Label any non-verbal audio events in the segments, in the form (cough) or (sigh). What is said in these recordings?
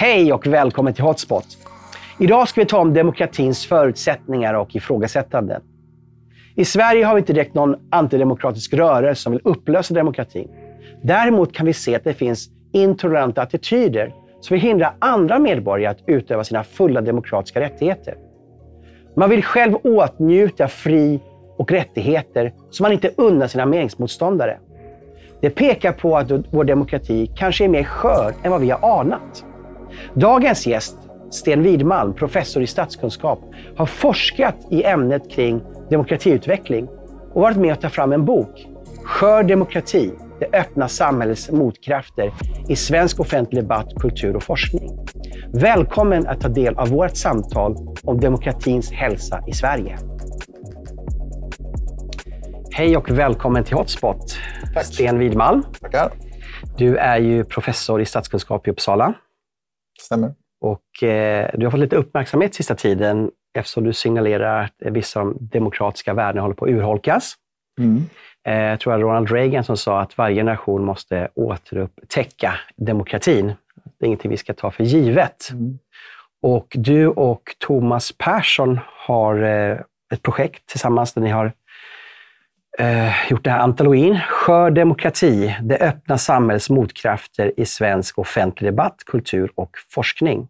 Hej och välkommen till Hotspot. Idag ska vi ta om demokratins förutsättningar och ifrågasättande. I Sverige har vi inte direkt någon antidemokratisk rörelse som vill upplösa demokratin. Däremot kan vi se att det finns intoleranta attityder som vill hindra andra medborgare att utöva sina fulla demokratiska rättigheter. Man vill själv åtnjuta fri och rättigheter som man inte unnar sina meningsmotståndare. Det pekar på att vår demokrati kanske är mer skör än vad vi har anat. Dagens gäst, Sten Widmalm, professor i statskunskap, har forskat i ämnet kring demokratiutveckling och varit med att ta fram en bok, Skör demokrati, det öppna samhällets motkrafter i svensk offentlig debatt, kultur och forskning. Välkommen att ta del av vårt samtal om demokratins hälsa i Sverige. Hej och välkommen till Hotspot. Tack. Sten Widmalm. Tackar. Du är ju professor i statskunskap i Uppsala. Stämmer. Och, eh, du har fått lite uppmärksamhet sista tiden eftersom du signalerar att vissa demokratiska värden håller på att urholkas. Mm. Eh, jag tror att Ronald Reagan som sa att varje generation måste återupptäcka demokratin. Det är ingenting vi ska ta för givet. Mm. Och du och Thomas Persson har eh, ett projekt tillsammans där ni har eh, gjort det här antologin. Skör demokrati, det öppna samhällets motkrafter i svensk offentlig debatt, kultur och forskning.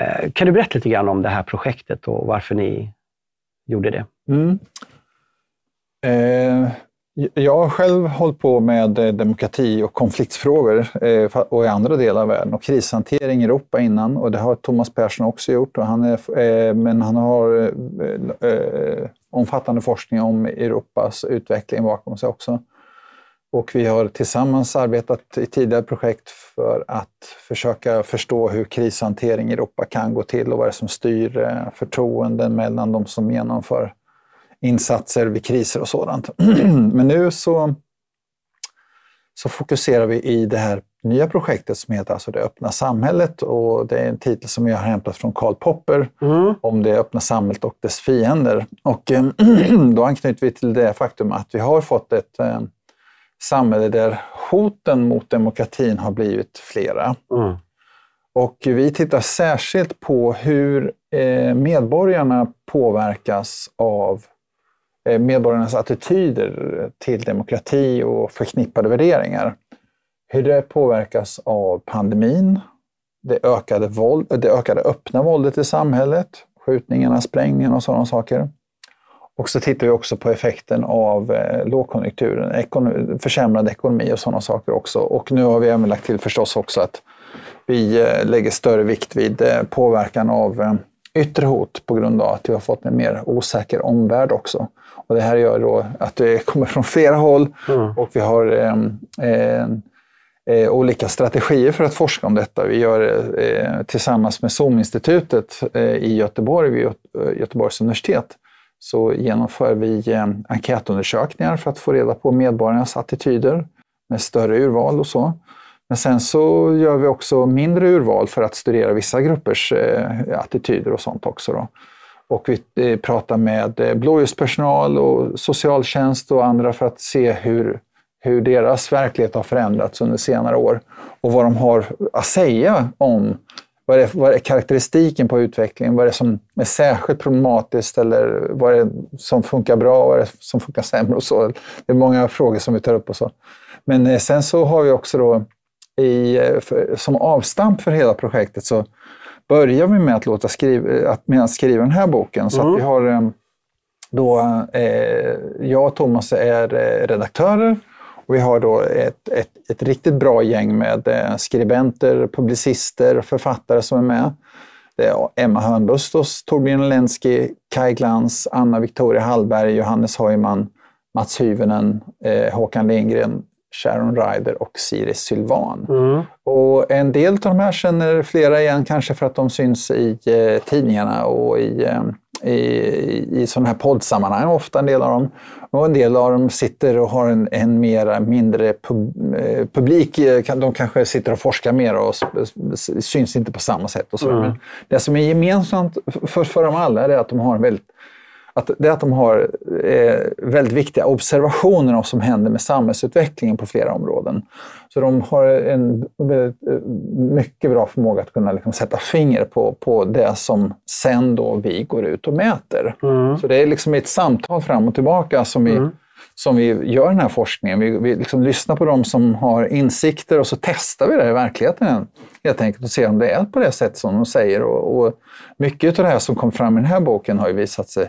Eh, kan du berätta lite grann om det här projektet och varför ni gjorde det? Mm. Eh, jag har själv hållit på med eh, demokrati och konfliktfrågor eh, och i andra delar av världen och krishantering i Europa innan och det har Thomas Persson också gjort. Och han är, eh, men han har omfattande forskning om Europas utveckling bakom sig också. Och vi har tillsammans arbetat i tidigare projekt för att försöka förstå hur krishantering i Europa kan gå till och vad det är som styr förtroenden mellan de som genomför insatser vid kriser och sådant. (clears throat) Men nu så, så fokuserar vi i det här nya projektet som heter alltså Det öppna samhället och det är en titel som jag har hämtat från Karl Popper mm. om det öppna samhället och dess fiender. Och eh, (clears throat) då anknyter vi till det faktum att vi har fått ett eh, samhälle där hoten mot demokratin har blivit flera. Mm. Och vi tittar särskilt på hur eh, medborgarna påverkas av Eh, medborgarnas attityder till demokrati och förknippade värderingar. Hur det påverkas av pandemin, det ökade, våld, det ökade öppna våldet i samhället, skjutningarna, sprängningarna och sådana saker. Och så tittar vi också på effekten av eh, lågkonjunkturen, ekonomi, försämrad ekonomi och sådana saker också. Och nu har vi även lagt till förstås också att vi eh, lägger större vikt vid eh, påverkan av eh, yttre hot på grund av att vi har fått en mer osäker omvärld också. Och det här gör då att det kommer från flera håll mm. och vi har eh, eh, olika strategier för att forska om detta. Vi gör eh, tillsammans med SOM-institutet eh, i Göteborg, vid Göteborgs universitet, så genomför vi eh, enkätundersökningar för att få reda på medborgarnas attityder med större urval och så. Men sen så gör vi också mindre urval för att studera vissa gruppers eh, attityder och sånt också. Då. Och vi eh, pratar med eh, blåljuspersonal och socialtjänst och andra för att se hur, hur deras verklighet har förändrats under senare år och vad de har att säga om vad är, vad är karaktäristiken på utvecklingen? Vad är det som är särskilt problematiskt eller vad är det som funkar bra och vad är det som funkar sämre? och så. Det är många frågor som vi tar upp och så. Men eh, sen så har vi också då i, för, som avstamp för hela projektet så börjar vi med att låta skriva, att, med att skriva den här boken. Så mm. att vi har eh, då, eh, jag och Thomas är eh, redaktörer och vi har då ett, ett, ett riktigt bra gäng med eh, skribenter, publicister, författare som är med. Det är Emma Hörnbustos, Torbjörn Lenski, Kai Glans, Anna Victoria Hallberg, Johannes Heumann, Mats Hyvönen, eh, Håkan Lindgren, Sharon Ryder och Siris Sylvan. Mm. Och en del av de här känner flera igen kanske för att de syns i eh, tidningarna och i, eh, i, i sådana här poddsammanhang, ofta en del av dem. Och en del av dem sitter och har en, en mera mindre pub, eh, publik. Eh, de kanske sitter och forskar mer och syns inte på samma sätt. Och så. Mm. Men det som är gemensamt för, för dem alla är att de har en väldigt att det är att de har eh, väldigt viktiga observationer av vad som händer med samhällsutvecklingen på flera områden. Så de har en mycket bra förmåga att kunna liksom sätta finger på, på det som sen då vi går ut och mäter. Mm. Så det är liksom ett samtal fram och tillbaka som vi mm som vi gör den här forskningen. Vi, vi liksom lyssnar på de som har insikter och så testar vi det i verkligheten helt enkelt och ser om det är på det sätt som de säger. Och, och mycket av det här som kom fram i den här boken har ju visat sig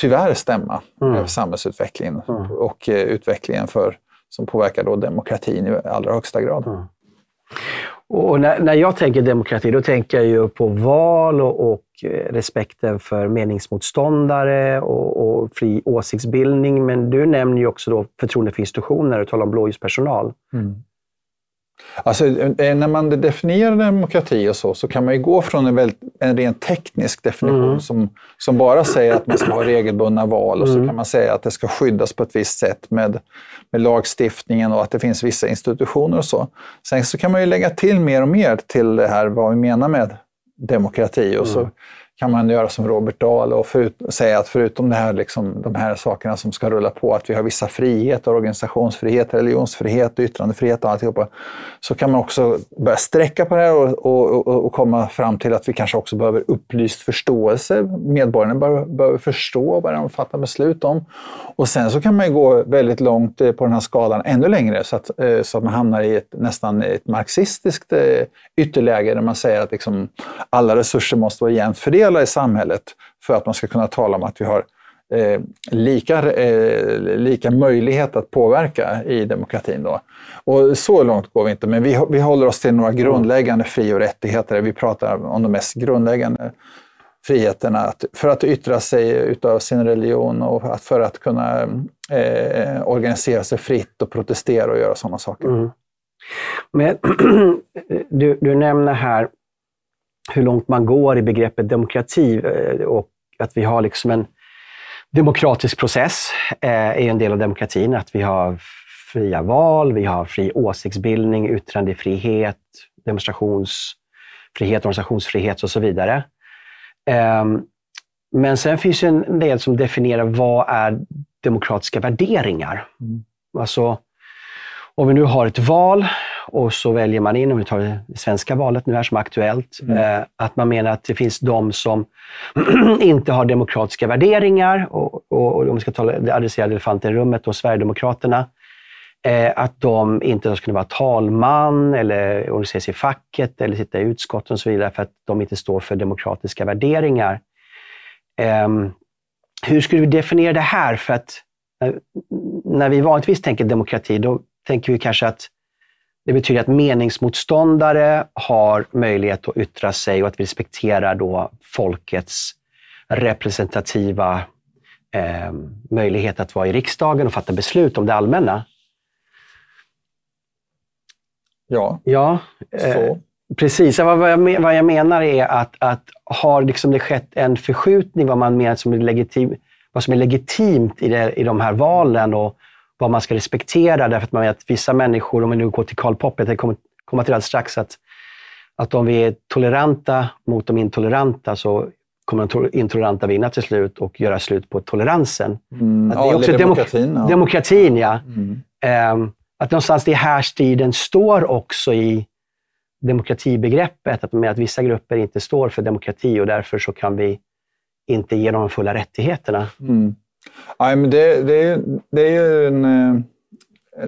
tyvärr stämma mm. över samhällsutvecklingen mm. och eh, utvecklingen för, som påverkar då demokratin i allra högsta grad. Mm. Och när, när, jag tänker demokrati, då tänker jag ju på val och, och eh, respekten för meningsmotståndare och, och, fri åsiktsbildning. Men du nämner ju också då förtroende för institutioner och talar om blåljuspersonal. Mm. Alltså, eh, när man definierar demokrati och så, så kan man ju gå från en, väldigt, en rent teknisk definition mm. som, som bara säger att man ska ha regelbundna val och mm. så kan man säga att det ska skyddas på ett visst sätt med, med lagstiftningen och att det finns vissa institutioner och så. Sen så kan man ju lägga till mer och mer till det här vad vi menar med demokrati och så mm kan man göra som Robert Dahl och förut, säga att förutom det här, liksom, de här sakerna som ska rulla på, att vi har vissa friheter, organisationsfrihet, religionsfrihet yttrandefrihet och alltihopa, så kan man också börja sträcka på det här och, och, och, och komma fram till att vi kanske också behöver upplyst förståelse. Medborgarna behöver, behöver förstå vad de fattar beslut om. Och sen så kan man ju gå väldigt långt eh, på den här skalan, ännu längre, så att, eh, så att man hamnar i ett nästan ett marxistiskt eh, ytterläge där man säger att liksom, alla resurser måste vara jämnt fördelade fördelar i samhället för att man ska kunna tala om att vi har eh, lika, eh, lika möjlighet att påverka i demokratin. Då. Och så långt går vi inte, men vi, vi håller oss till några grundläggande fri och rättigheter. Vi pratar om de mest grundläggande friheterna att, för att yttra sig utav sin religion och att, för att kunna eh, organisera sig fritt och protestera och göra sådana saker. Mm. Men, (clears throat) du, du nämner här hur långt man går i begreppet demokrati eh, och att vi har liksom en demokratisk process eh, är en del av demokratin. Att vi har fria val, vi har fri åsiktsbildning, yttrandefrihet, demonstrationsfrihet, organisationsfrihet och så vidare. Ehm, men sen finns det en del som definierar vad är demokratiska värderingar. Mm. Alltså, om vi nu har ett val och så väljer man in, om vi tar det svenska valet nu här som är aktuellt, mm. eh, att man menar att det finns de som (clears throat) inte har demokratiska värderingar och, och, och om vi ska tala, adressera elefanten i rummet, och Sverigedemokraterna, eh, att de inte ska vara talman eller organisera sig i facket eller sitta i utskott och så vidare för att de inte står för demokratiska värderingar. Eh, hur skulle vi definiera det här? För att när, när vi vanligtvis tänker demokrati, då tänker vi kanske att det betyder att meningsmotståndare har möjlighet att yttra sig och att vi respekterar då folkets representativa eh, möjlighet att vara i riksdagen och fatta beslut om det allmänna. Ja, ja eh, precis. Vad jag, vad jag menar är att, att har liksom det skett en förskjutning vad man menar som är legitim, vad som är legitimt i, det, i de här valen och vad man ska respektera. Därför att man vet att vissa människor, om vi nu går till Karl Popper, jag kommer komma till det strax, att, att om vi är toleranta mot de intoleranta så kommer de intoleranta vinna till slut och göra slut på toleransen. Mm, att det är också demokratin. ja. Demokratin, ja. Mm. Um, att någonstans det är här striden står också i demokratibegreppet, att, med att vissa grupper inte står för demokrati och därför så kan vi inte ge dem de fulla rättigheterna. Mm. Ja, men det, det, är, det är ju en, eh,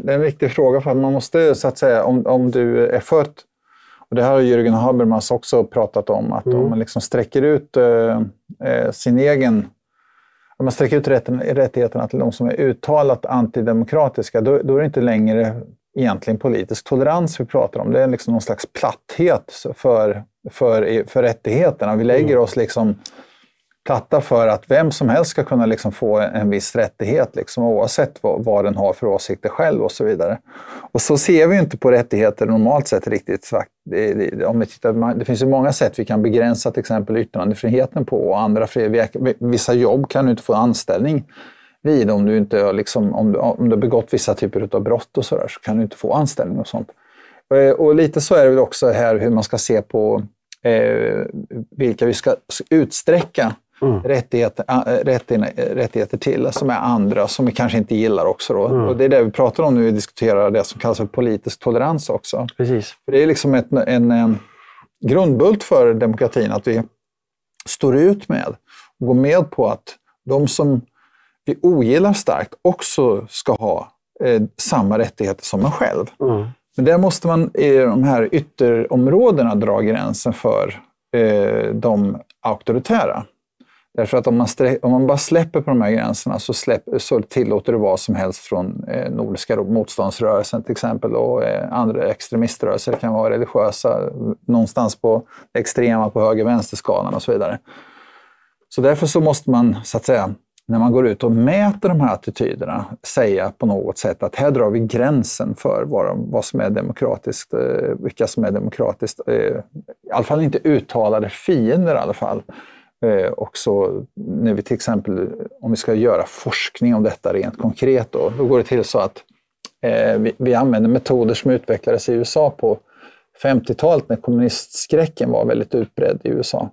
det är en viktig fråga för att man måste, så att säga, om, om du är född och det här har Jürgen Habermas också pratat om, att mm. om man liksom sträcker ut eh, eh, sin egen om man sträcker ut rätten, rättigheterna till de som är uttalat antidemokratiska, då, då är det inte längre egentligen politisk tolerans vi pratar om. Det är liksom någon slags platthet för, för, för rättigheterna. Vi lägger mm. oss liksom platta för att vem som helst ska kunna liksom få en viss rättighet, liksom, oavsett vad, vad den har för åsikter själv och så vidare. Och så ser vi inte på rättigheter normalt sett riktigt. Det, det, om vi tittar, det finns ju många sätt vi kan begränsa till exempel yttrandefriheten på och andra. Vissa jobb kan du inte få anställning vid om du inte liksom, om du, om du har begått vissa typer av brott och så där, så kan du inte få anställning och sånt. Eh, och lite så är det väl också här hur man ska se på eh, vilka vi ska utsträcka mm. rättigheter, rättigheter, rättigheter till som är andra, som vi kanske inte gillar också. Då. Mm. Och det är det vi pratar om nu, vi diskuterar det som kallas för politisk tolerans också. Precis. För det är liksom ett, en, en grundbult för demokratin att vi står ut med och går med på att de som vi ogillar starkt också ska ha eh, samma rättigheter som en själv. Mm. Men där måste man i de här ytterområdena dra gränsen för eh, de auktoritära. Därför att om man, om man, bara släpper på de här gränserna så, släpp, så tillåter du vad som helst från eh, Nordiska motståndsrörelsen till exempel och eh, andra extremiströrelser. Det kan vara religiösa, någonstans på extrema på höger-vänster-skalan och så vidare. Så därför så måste man så att säga när man går ut och mäter de här attityderna säga på något sätt att här drar vi gränsen för vad, vad som är demokratiskt, eh, vilka som är demokratiskt, eh, i alla fall inte uttalade fiender i alla fall. Eh, och så när vi till exempel, om vi ska göra forskning om detta rent konkret, då, då går det till så att vi, vi använder metoder som utvecklades i USA på 50-talet när kommunistskräcken var väldigt utbredd i USA.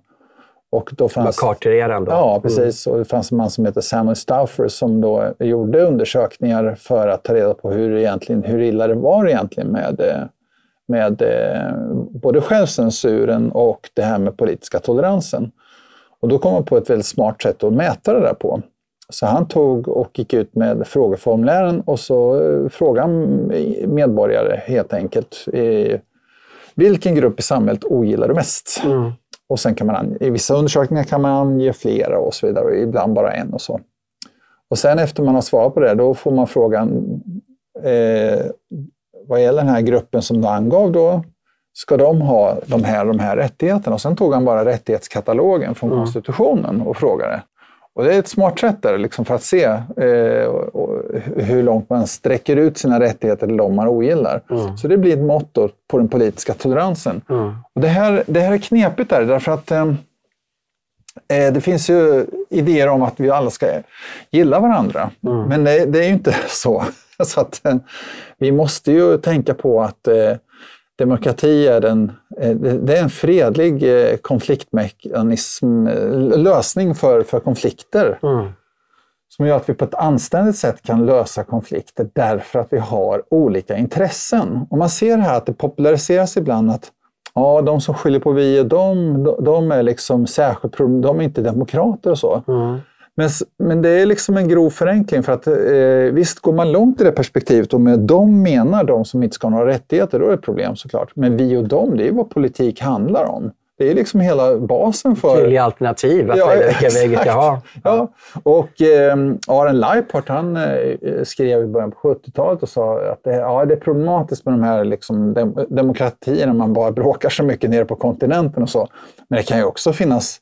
Och då fanns, karterande. Ja, mm. precis. Mm. Och det fanns en man som heter Samuel Stauffer som då gjorde undersökningar för att ta reda på hur, egentligen, hur illa det var egentligen med, med både självcensuren och det här med politiska toleransen. Och då kom man på ett väldigt smart sätt att mäta det där på. Så han tog och gick ut med frågeformulären och så frågade medborgare helt enkelt vilken grupp i samhället ogillar du mest? Mm. Och sen kan man, i vissa undersökningar kan man ange flera och så vidare, och ibland bara en och så. Och sen efter man har svarat på det, då får man frågan eh, vad gäller den här gruppen som du angav då, ska de ha de här, de här rättigheterna? Och sen tog han bara rättighetskatalogen från mm. konstitutionen och frågade. Och det är ett smart sätt där, liksom för att se eh, hur långt man sträcker ut sina rättigheter till de man ogillar. Mm. Så det blir ett mått på den politiska toleransen. Mm. Och det, här, det här är knepigt där, därför att eh, eh, det finns ju idéer om att vi alla ska gilla varandra. Men det, det, är ju inte (laughs) så. så att, eh, vi måste ju tänka på att eh, Demokrati är en, eh, det är en fredlig eh, konfliktmekanism, eh, lösning för, för konflikter. Mm. Som gör att vi på ett anständigt sätt kan lösa konflikter därför att vi har olika intressen. Och man ser här att det populariseras ibland att ja, de som skyller på vi och dem, de är liksom särskilt, de är inte demokrater och så. Mm. Men, men det är liksom en grov förenkling för att eh, visst, går man långt i det perspektivet och med de menar de som inte ska ha några rättigheter, då är det ett problem såklart. Men vi och dem, det är vad politik handlar om. Det är liksom hela basen för... Tydliga alternativ, att ja, välja vilka vägar ska ha. Ja. Och eh, Aren Leiport han eh, skrev i början på 70-talet och sa att det, ja, det är problematiskt med de här liksom, dem demokratierna, man bara bråkar så mycket nere på kontinenten och så. Men det kan ju också finnas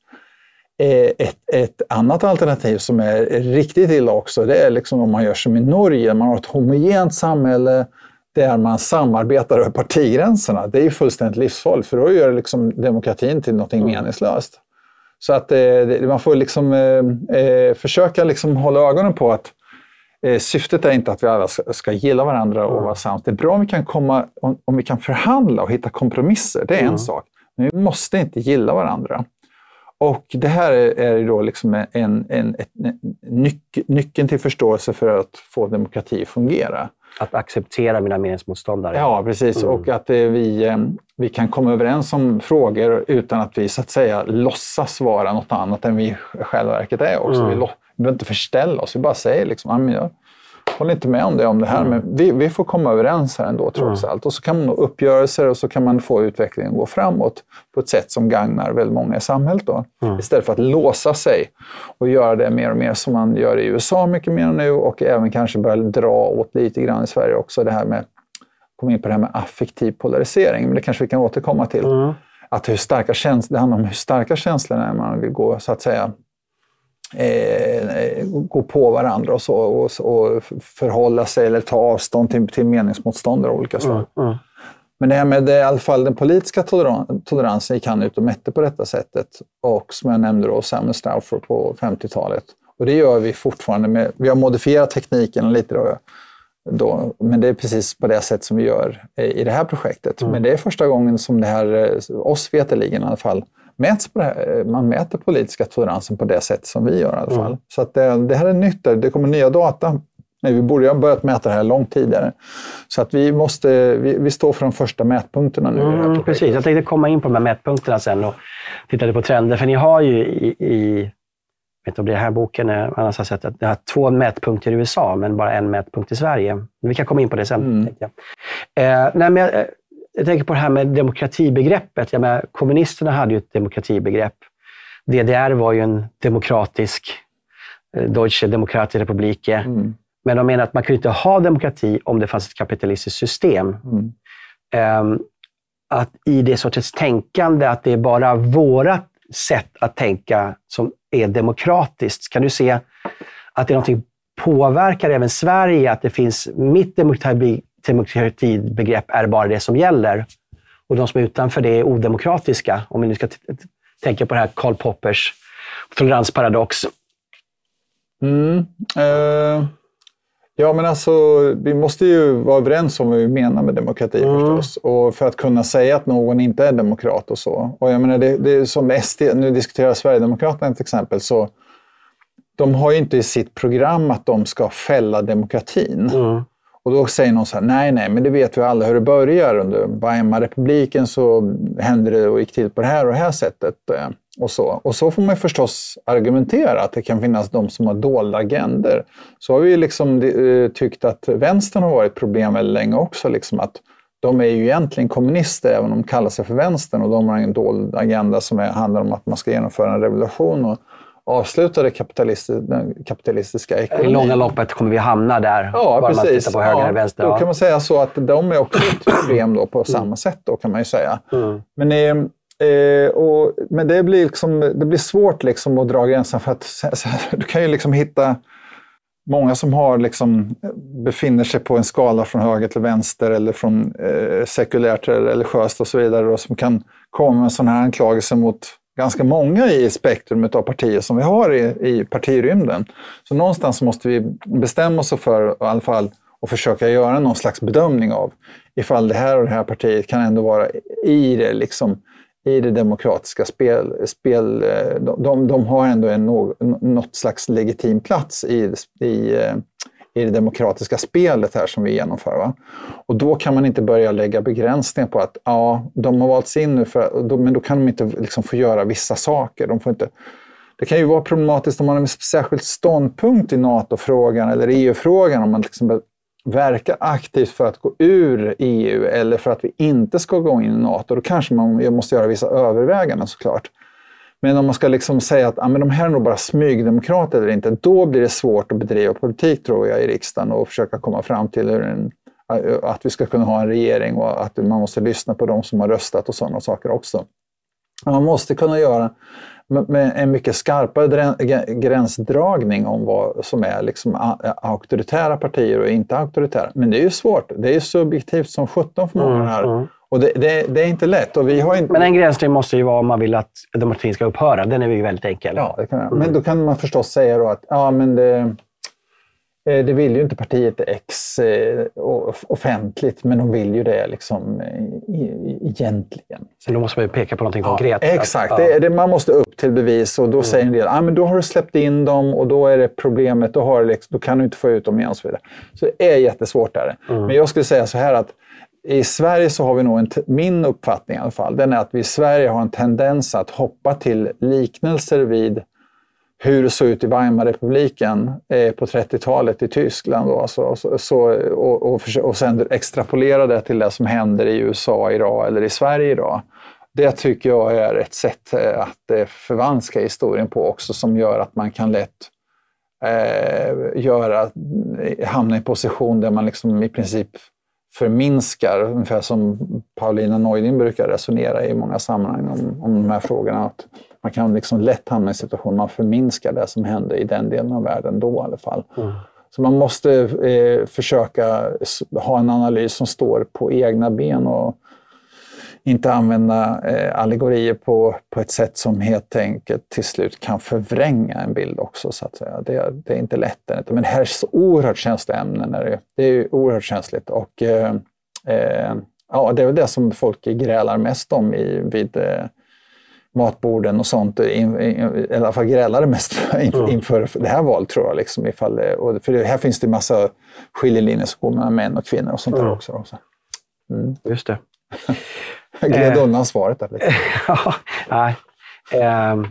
ett, ett, annat alternativ som är riktigt illa också, det är liksom om man gör som i Norge, man har ett homogent samhälle där man samarbetar över partigränserna. Det är ju fullständigt livsfarligt, för då gör liksom demokratin till något mm. meningslöst. Så att eh, man får liksom, eh, eh, försöka liksom hålla ögonen på att eh, syftet är inte att vi alla ska, ska gilla varandra och mm. vara sams. Det är bra om vi kan, komma, om, om, vi kan förhandla och hitta kompromisser, det är mm. en sak. Men vi måste inte gilla varandra. Och det här är då liksom en, en, en, en nyc nyckeln till förståelse för att få demokrati att fungera. Att acceptera mina meningsmotståndare. Ja, precis. Mm. Och att eh, vi, eh, vi kan komma överens om frågor utan att vi så att säga låtsas vara något annat än vi i själva verket är också. Mm. Vi, vi behöver inte förställa oss, vi bara säger liksom, jag, håller inte med om det, om det här, mm. men vi, vi, får komma överens här ändå trots mm. allt. Och så kan man nå uppgörelser och så kan man få utvecklingen att gå framåt på ett sätt som gagnar väldigt många i samhället. Då. Mm. Istället för att låsa sig och göra det mer och mer som man gör i USA mycket mer nu och även kanske börja dra åt lite grann i Sverige också. Det här med, kom in på det här med affektiv polarisering, men det kanske vi kan återkomma till. Mm. Att hur starka käns- det handlar om hur starka känslorna är man vill gå så att säga eh, gå på varandra och, så, och, och, förhålla sig eller ta avstånd till, till meningsmotståndare av olika slag. Mm, mm. Men det här med det, i alla fall den politiska toleran toleransen gick han ut och mätte på detta sättet. Och som jag nämnde då, Samuel Stauffer på 50-talet. Och det gör vi fortfarande. Med, vi har modifierat tekniken lite då, då, men det är precis på det sätt som vi gör i det här projektet. Mm. Men det är första gången som det här, oss veterligen i alla fall, mäts här, man mäter politiska toleransen på det sätt som vi gör i alla fall. Mm. Så att det, det, här är nytt. Det kommer nya data. Nej, vi borde ha börjat mäta det här långt tidigare. Så att vi, måste, vi, vi står för de första mätpunkterna nu. Mm, precis, jag tänkte komma in på de här mätpunkterna sen och titta på trender. För ni har ju i, i jag vet inte om det här boken är, annars har sett att det har två mätpunkter i USA, men bara en mätpunkt i Sverige. Vi kan komma in på det sen. Mm. Jag. Eh, nej, men jag, jag tänker på det här med demokratibegreppet. Jag menar, kommunisterna hade ju ett demokratibegrepp. DDR var ju en demokratisk, eh, Deutsche Demokratische Republik. Mm. Men de menar att man kunde inte ha demokrati om det fanns ett kapitalistiskt system. Mm. Um, att i det sortens tänkande, att det är bara vårat sätt att tänka som är demokratiskt. Kan du se att det är någonting påverkar även Sverige, att det finns mitt demokrati, demokratibegrepp är bara det som gäller. Och de som är utanför det är odemokratiska. Om vi nu ska tänka på det här Karl Poppers toleransparadox. Mm. Uh, ja, men alltså, vi måste ju vara överens om vad vi menar med demokrati mm. förstås. Och för att kunna säga att någon inte är demokrat och så. Och jag menar, det, det är som SD, nu diskuterar Sverigedemokraterna till exempel, så de har ju inte i sitt program att de ska fälla demokratin. Mm. Och då säger någon så här, nej, nej, men det vet vi alla hur det börjar. Under Weimarrepubliken så hände det och gick till på det här och det här sättet. Eh, och så. och så får man förstås argumentera att det kan finnas de som har dolda agender. Så har vi liksom eh, tyckt att vänstern har varit problem väldigt länge också. Liksom att de är ju egentligen kommunister, även om de kallar sig för vänstern. Och de har en dold agenda som är, handlar om att man ska genomföra en revolution. Och, avsluta kapitalistiska, den kapitalistiska ekonomin. I långa loppet kommer vi hamna där. Ja, bara precis. Man på höger ja, vänster. Då kan man säga så att de är också ett (clears throat) problem då på mm. samma sätt, då, kan man ju säga. Mm. Men, eh, och, men det blir, liksom, det blir svårt liksom att dra gränsen för att du kan ju liksom hitta många som har liksom, befinner sig på en skala från höger till vänster eller från eh, sekulärt till religiöst och så vidare och som kan komma med sådana här anklagelser mot ganska många i spektrumet av partier som vi har i, i partirymden. Så någonstans måste vi bestämma oss för i alla fall och försöka göra någon slags bedömning av ifall det här och det här partiet kan ändå vara i det, liksom, i det demokratiska spel. spel eh, de, de, de har ändå en, något slags legitim plats i, i eh, i det demokratiska spelet här som vi genomför. Va? Och då kan man inte börja lägga begränsningar på att ja, de har valts in nu, för, men då kan de inte liksom få göra vissa saker. De får inte, det kan ju vara problematiskt om man har en särskild ståndpunkt i NATO-frågan eller EU-frågan, om man liksom verkar aktivt för att gå ur EU eller för att vi inte ska gå in i NATO. Då kanske man måste göra vissa överväganden såklart. Men om man ska liksom säga att ah, men de här är nog bara smygdemokrater eller inte, då blir det svårt att bedriva politik tror jag i riksdagen och försöka komma fram till en, att vi ska kunna ha en regering och att man måste lyssna på de som har röstat och sådana saker också. Man måste kunna göra med en mycket skarpare gränsdragning om vad som är liksom auktoritära partier och inte auktoritära. Men det är ju svårt. Det är ju subjektivt som sjutton för många här. Och det, det, det, är inte lätt. Och vi har inte... Men en gränsdragning måste ju vara om man vill att demokratin ska upphöra. Den är ju väldigt enkel. Ja, det kan mm. Men då kan man förstås säga då att ja, men det, eh, det vill ju inte partiet X eh, offentligt, men de vill ju det liksom egentligen. Så då måste man ju peka på någonting ja, konkret. Exakt, ja. det, man måste upp till bevis och då mm. säger en del att ah, då har du släppt in dem och då är det problemet, då, har liksom, då kan du inte få ut dem igen och så vidare. Så det är jättesvårt där. Mm. Men jag skulle säga så här att i Sverige så har vi nog, en min uppfattning i alla fall, den är att vi i Sverige har en tendens att hoppa till liknelser vid hur det såg ut i Weimarrepubliken eh, på 30-talet i Tyskland. Då, alltså, så, så, och, och, och sen extrapolera det till det som händer i USA idag eller i Sverige idag. Det tycker jag är ett sätt eh, att eh, förvanska historien på också som gör att man kan lätt eh, göra, eh, hamna i en position där man liksom i princip förminskar, ungefär som Paulina Neuding brukar resonera i många sammanhang om, om de här frågorna. Att man kan liksom lätt hamna i en situation man förminskar det som hände i den delen av världen då i alla fall. Mm. Så man måste eh, försöka ha en analys som står på egna ben och inte använda eh, allegorier på, på ett sätt som helt enkelt till slut kan förvränga en bild också. Så att säga. Det, det är inte lätt. Men det här är så oerhört känsliga ämnen. Det, det är oerhört känsligt. Och, eh, eh, ja, det är väl det som folk grälar mest om i, vid, eh, matborden och sånt, in, in, i alla fall grälade mest (laughs) inför, mm. inför det här valet tror jag. Liksom, ifall, och för här finns det massa skiljelinjer som går mellan män och kvinnor och sånt där mm. också. också. Mm. Just det. Jag gled eh. undan svaret där lite. (laughs) ja. Eh,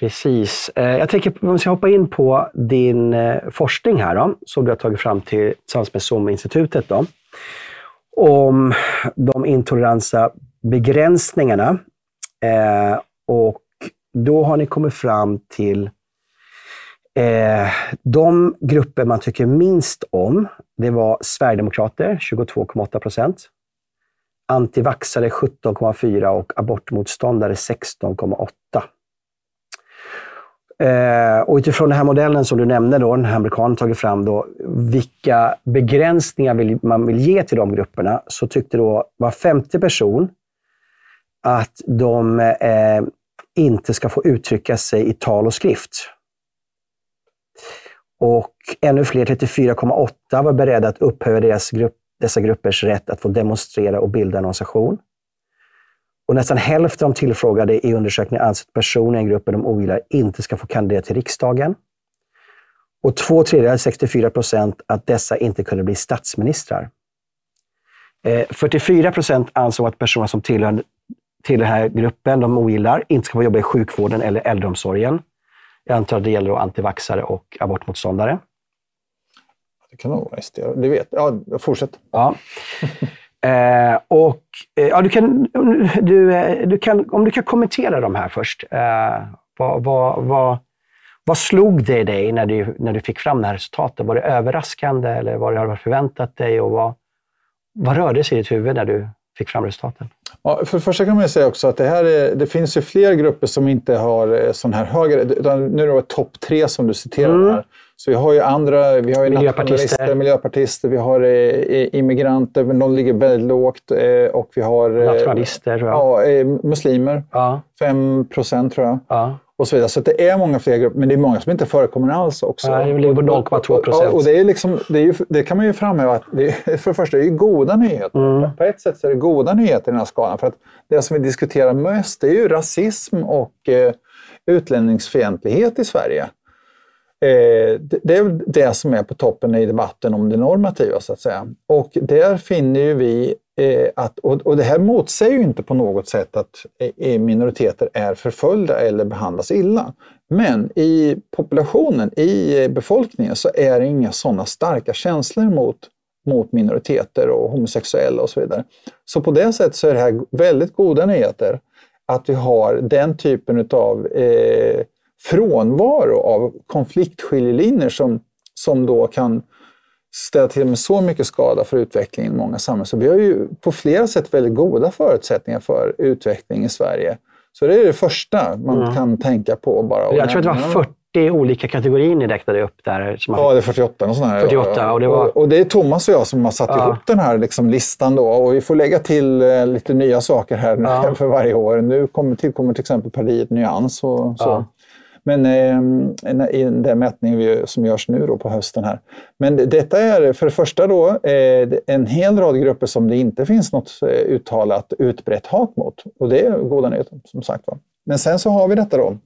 precis. Eh, jag tänker, om vi ska hoppa in på din eh, forskning här då, som du har tagit fram till, tillsammans med SOM-institutet. Då, om de intoleransa begränsningarna Eh, och då har ni kommit fram till eh, de grupper man tycker minst om. Det var Sverigedemokrater, 22,8 procent. Antivaxare 17,4 och abortmotståndare 16,8. Eh, och utifrån den här modellen som du nämnde, då, den här amerikanen tagit fram, då, vilka begränsningar vill, man vill ge till de grupperna, så tyckte då var femte person att de eh, inte ska få uttrycka sig i tal och skrift. Och ännu fler, 34,8, var beredda att upphöja deras grupp, dessa gruppers rätt att få demonstrera och bilda en organisation. Och nästan hälften av de tillfrågade i undersökningen anser att personer i en grupp de ogillar inte ska få kandidera till riksdagen. Och två tredjedelar, 64 procent, att dessa inte kunde bli statsministrar. Eh, 44 procent ansåg att personer som tillhör till den här gruppen de ogillar inte ska få jobba i sjukvården eller äldreomsorgen. Jag antar att det gäller antivaxare och abortmotståndare. Det kan nog vara SD. Det vet Ja, fortsätt. Ja. (laughs) eh, och, eh, ja, du kan, du, eh, du kan, om du kan kommentera de här först. Eh, vad, vad, vad, vad slog det dig när du, när du fick fram det här resultatet? Var det överraskande eller vad har du förväntat dig? Och vad, vad rörde sig i ditt huvud när du fick fram resultaten? Ja, för det första kan man säga också att det, här är, det finns ju fler grupper som inte har eh, sån här högre... Nu är det topp tre som du citerar mm. här. Så vi har ju andra, vi har ju miljöpartister, miljöpartister vi har eh, immigranter, men de ligger väldigt lågt. Eh, och vi har... Tror jag. Ja, muslimer. Ja. 5 procent tror jag. Ja och så vidare. Så det är många fler grupper, men det är många som inte förekommer alls också. Nej, det ligger på 0,2 procent. Och, det, är liksom, det, är ju, det kan man ju framhäva att det är, (laughs) för det första det är goda nyheter. Mm. På ett sätt så är det goda nyheter i den här skalan. För att det som vi diskuterar mest är ju rasism och eh, utlänningsfientlighet i Sverige. Eh, det, är det som är på toppen i debatten om det normativa, så att säga. Och där finner ju vi eh, att, och, det här motsäger ju inte på något sätt att eh, minoriteter är förföljda eller behandlas illa. Men i populationen, i befolkningen, så är det inga sådana starka känslor mot, mot minoriteter och homosexuella och så vidare. Så på det sättet så är det här väldigt goda nyheter att vi har den typen av eh, frånvaro av konfliktskiljelinjer som, som då kan ställa till med så mycket skada för utvecklingen i många samhällen. Så vi har ju på flera sätt väldigt goda förutsättningar för utveckling i Sverige. Så det är det första man mm. kan tänka på. Bara jag tror att det var 40 olika kategorier ni räknade upp där. Som ja, det är 48 och sådana 48, och, det var... och, och, det är Thomas och jag som har satt ja. ihop den här liksom listan. Då, och vi får lägga till eh, lite nya saker här ja. (laughs) för varje år. Nu kommer, tillkommer till exempel partiet Nyans. Och, så. Men eh, i den mätning som görs nu då på hösten här. Men detta är för det första då eh, en hel rad grupper som det inte finns något eh, uttalat utbrett hat mot. Och det är goda nyheter som sagt var. Men sen så har vi detta då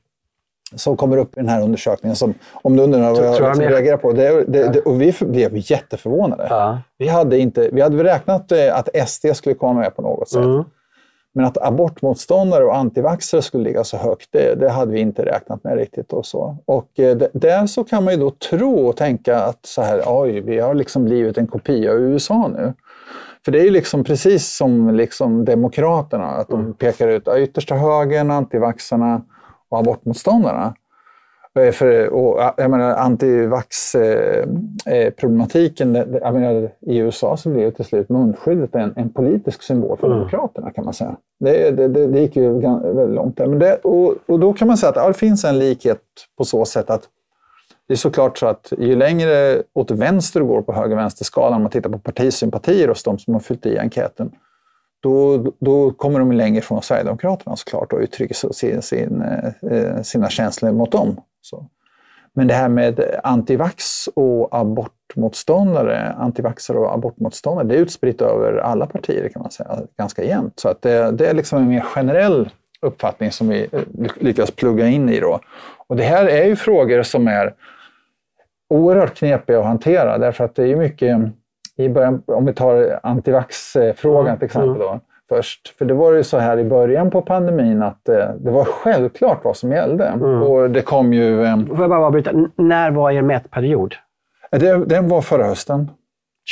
som kommer upp i den här undersökningen. Som, om du undrar vad jag, jag liksom reagerar på. Det, det, det, och vi blev jätteförvånade. Ja. Vi, hade inte, vi hade räknat eh, att SD skulle komma med på något sätt. Mm. Men att abortmotståndare och antivaxxare skulle ligga så högt, det, det, hade vi inte räknat med riktigt. Och, så. och eh, där så kan man ju då tro och tänka att så här, oj, vi har liksom blivit en kopia av USA nu. För det är ju liksom precis som liksom Demokraterna, att de mm. pekar ut yttersta högern, antivaxarna och abortmotståndarna. För, och, jag menar, antivax-problematiken, eh, eh i USA så blev till slut munskyddet en, en politisk symbol för mm. Demokraterna kan man säga. Det, det, det, det gick ju väldigt långt där. Men det, och, och då kan man säga att ja, det finns en likhet på så sätt att det är såklart så att ju längre åt vänster du går på höger-vänster-skalan, om man tittar på partisympatier hos de som har fyllt i enkäten, då, då kommer de längre från Sverigedemokraterna såklart och uttrycker sin, sin, eh, sina känslor mot dem. Så. Men det här med antivax och abortmotståndare, antivaxare och abortmotståndare, det är utspritt över alla partier kan man säga, ganska jämnt. Så att det, det är liksom en mer generell uppfattning som vi lyckas plugga in i. Då. Och det här är ju frågor som är oerhört knepiga att hantera därför att det är mycket i början, om vi tar antivax-frågan mm. till exempel. Då, först. För det var ju så här i början på pandemin att eh, det var självklart vad som gällde. Mm. Och det kom ju... Eh, Får jag bara avbryta? När var er mätperiod? Det, den var förra hösten.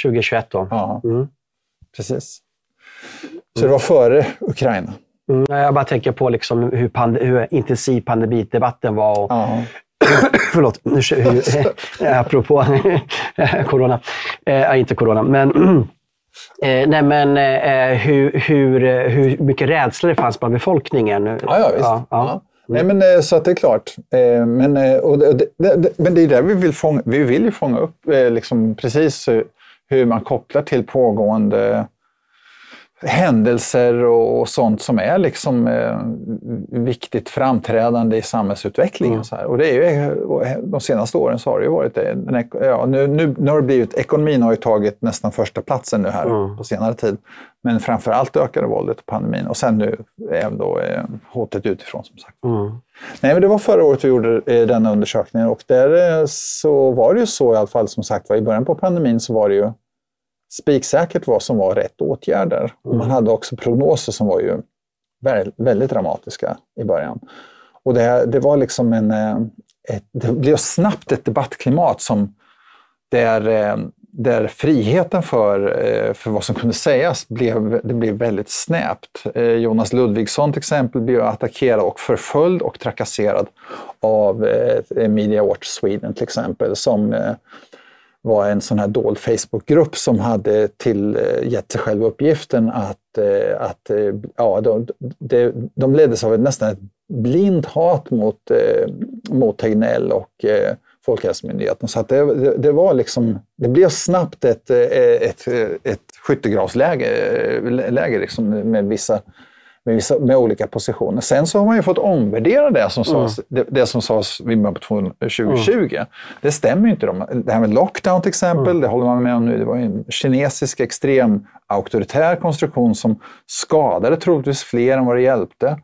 2021 då? Ja, mm. precis. Så det var före Ukraina. Mm, jag bara tänker på liksom hur, pand hur intensiv pandemidebatten var. Och, ja. (coughs) förlåt, hur, (laughs) apropå (laughs) corona. Eh, inte corona, men Eh, nej men eh, hur, hur, hur mycket rädsla det fanns bland befolkningen. Ja, ja visst. Ja, ja. Nej, men, eh, så att det är klart. Eh, men, eh, och det, det, men det är det vi vill fånga, vi vill ju fånga upp liksom precis hur man kopplar till pågående händelser och, sånt som är liksom eh, viktigt framträdande i samhällsutvecklingen. Mm. Så här. Och det är ju, de senaste åren så har det ju varit det. Den, ja, nu, nu, nu har det blivit, ekonomin har ju tagit nästan första platsen nu här mm. på senare tid. Men framför allt ökade våldet och pandemin och sen nu även då eh, hotet utifrån som sagt. Mm. Nej, men det var förra året vi gjorde eh, denna undersökningen och där eh, så var det ju så i alla fall som sagt var i början på pandemin så var det ju spiksäkert vad som var rätt åtgärder. Mm. Man hade också prognoser som var ju väldigt dramatiska i början. Och det, det var liksom en... Eh, ett, det blev snabbt ett debattklimat som där, eh, där friheten för, eh, för vad som kunde sägas blev, det blev väldigt snäpt. Jonas Ludvigsson till exempel blev attackerad och förföljd och trakasserad av Media Watch Sweden till exempel som var en sån här dold Facebookgrupp som hade till, eh, gett sig själv uppgiften att, eh, att eh, ja, de, de, de leddes av ett, nästan ett blind hat mot, mot Tegnell och Folkhälsomyndigheten. Så att det, det, det, var liksom, det blev snabbt ett, ett, ett skyttegravsläge läge liksom med vissa med, vissa, med olika positioner. Sen så har man ju fått omvärdera det som sades, mm. det, det som sades vid på 2020. Mm. Det stämmer ju inte. Det här med lockdown till exempel, mm. det håller man med om nu. Det var en kinesisk extrem auktoritär konstruktion som skadade troligtvis fler än vad det hjälpte.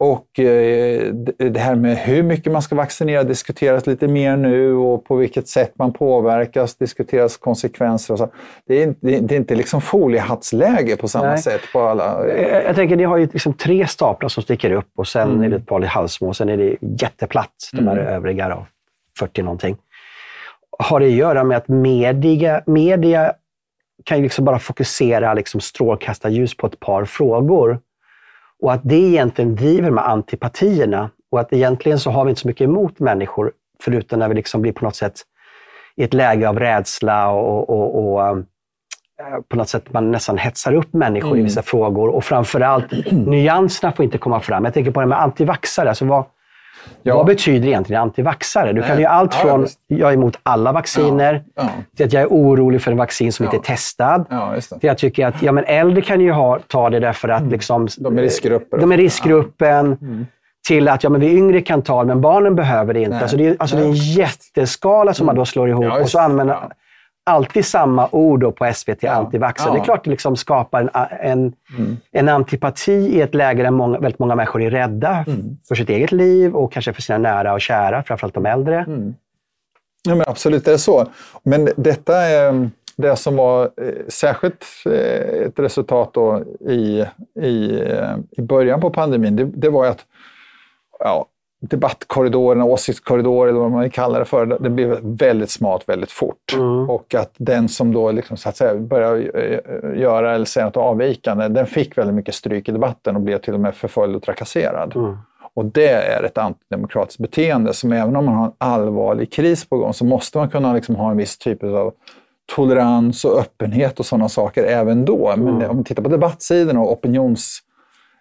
Och eh, det här med hur mycket man ska vaccinera diskuteras lite mer nu och på vilket sätt man påverkas diskuteras konsekvenser. Och så. Det, är, det är inte liksom foliehattsläge på samma Nej. sätt på alla... Jag, jag tänker, ni har ju liksom tre staplar som sticker upp och sen mm. är det ett par halvsmå och sen är det jätteplatt, de här mm. övriga då, 40 någonting. Har det att göra med att media, media kan ju liksom bara fokusera liksom strålkastarljus på ett par frågor och att det egentligen driver med antipatierna och att egentligen så har vi inte så mycket emot människor, förutom när vi liksom blir på något sätt i ett läge av rädsla och, och, och eh, på något sätt man nästan hetsar upp människor mm. i vissa frågor. Och framförallt, (clears throat) nyanserna får inte komma fram. Jag tänker på det med antivaxare. Alltså vad, Ja. Vad betyder egentligen antivaxare? Du kan ju allt från ja, jag är emot alla vacciner, ja, till att jag är orolig för en vaccin som inte är testad. till att jag tycker att ja, men äldre kan ju ha, ta det därför att mm. liksom, de är riskgrupper. De är riskgruppen. Mm. Till att ja, men vi yngre kan ta det, men barnen behöver det inte. Alltså det, är, alltså det är en jätteskala som man då slår ihop och så använder alltid samma ord på SVT, ja. antivaxxare. Ja. Det är klart det liksom skapar en, en, mm. en, antipati i ett läge där många, väldigt många människor är rädda mm. för sitt eget liv och kanske för sina nära och kära, framförallt de äldre. Mm. Ja, men absolut, det är så. Men detta är det som var eh, särskilt eh, ett resultat i, i, eh, i början på pandemin, det, det var att ja, debattkorridoren, åsiktskorridoren eller vad man vill kalla det för, det blev väldigt smalt väldigt fort. Mm. Och att den som då liksom, så att säga, började eh, göra eller säga något avvikande, den fick väldigt mycket stryk i debatten och blev till och med förföljd och trakasserad. Mm. Och det är ett antidemokratiskt beteende som även om man har en allvarlig kris på gång så måste man kunna liksom ha en viss typ av tolerans och öppenhet och sådana saker även då. Men mm. om vi tittar på debattsidan och opinions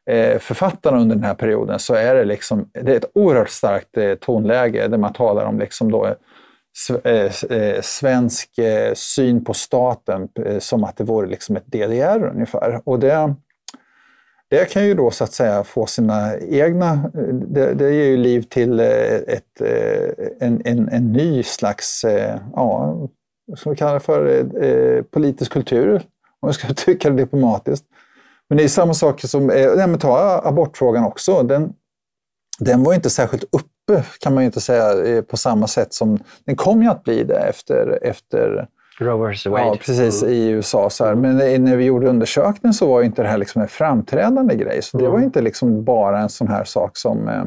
Eh, författarna under den här perioden så är det, liksom, det är ett oerhört starkt eh, tonläge där man talar om liksom då, eh, svensk syn på staten som att det vore liksom ett DDR ungefär. Och det, det kan ju då så att säga få sina egna... Det, det ger ju liv till ett, en, en, en ny slags, ja, vad ska vi kalla det för, politisk kultur, om jag ska (laughs) tycka det diplomatiskt men det är samma sak som, eh, nej, men ta abortfrågan också. Den, den var inte särskilt uppe, kan man ju inte säga, eh, på samma sätt som den kom ju att bli det efter, efter Roe vs. Wade. Ja, precis, mm. i USA. Så här. Men när vi gjorde undersökningen så var inte det här liksom en framträdande grej. Så det mm. var inte liksom bara en sån här sak som eh,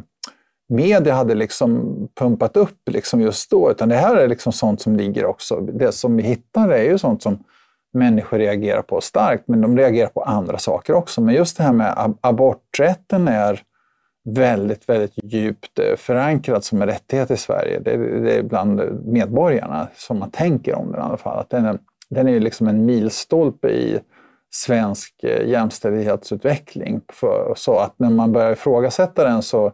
media hade liksom pumpat upp liksom just då, utan det här är liksom sånt som ligger också. Det som vi hittar är ju sånt som människor reagerar på starkt, men de reagerar på andra saker också. Men just det här med aborträtten är väldigt, väldigt djupt förankrat förankrad som en rättighet i Sverige. Det är, det är bland medborgarna som man tänker om den i alla fall. Att den är, den är liksom en milstolpe i svensk eh, jämställdhetsutveckling. För, så att när man börjar ifrågasätta den så,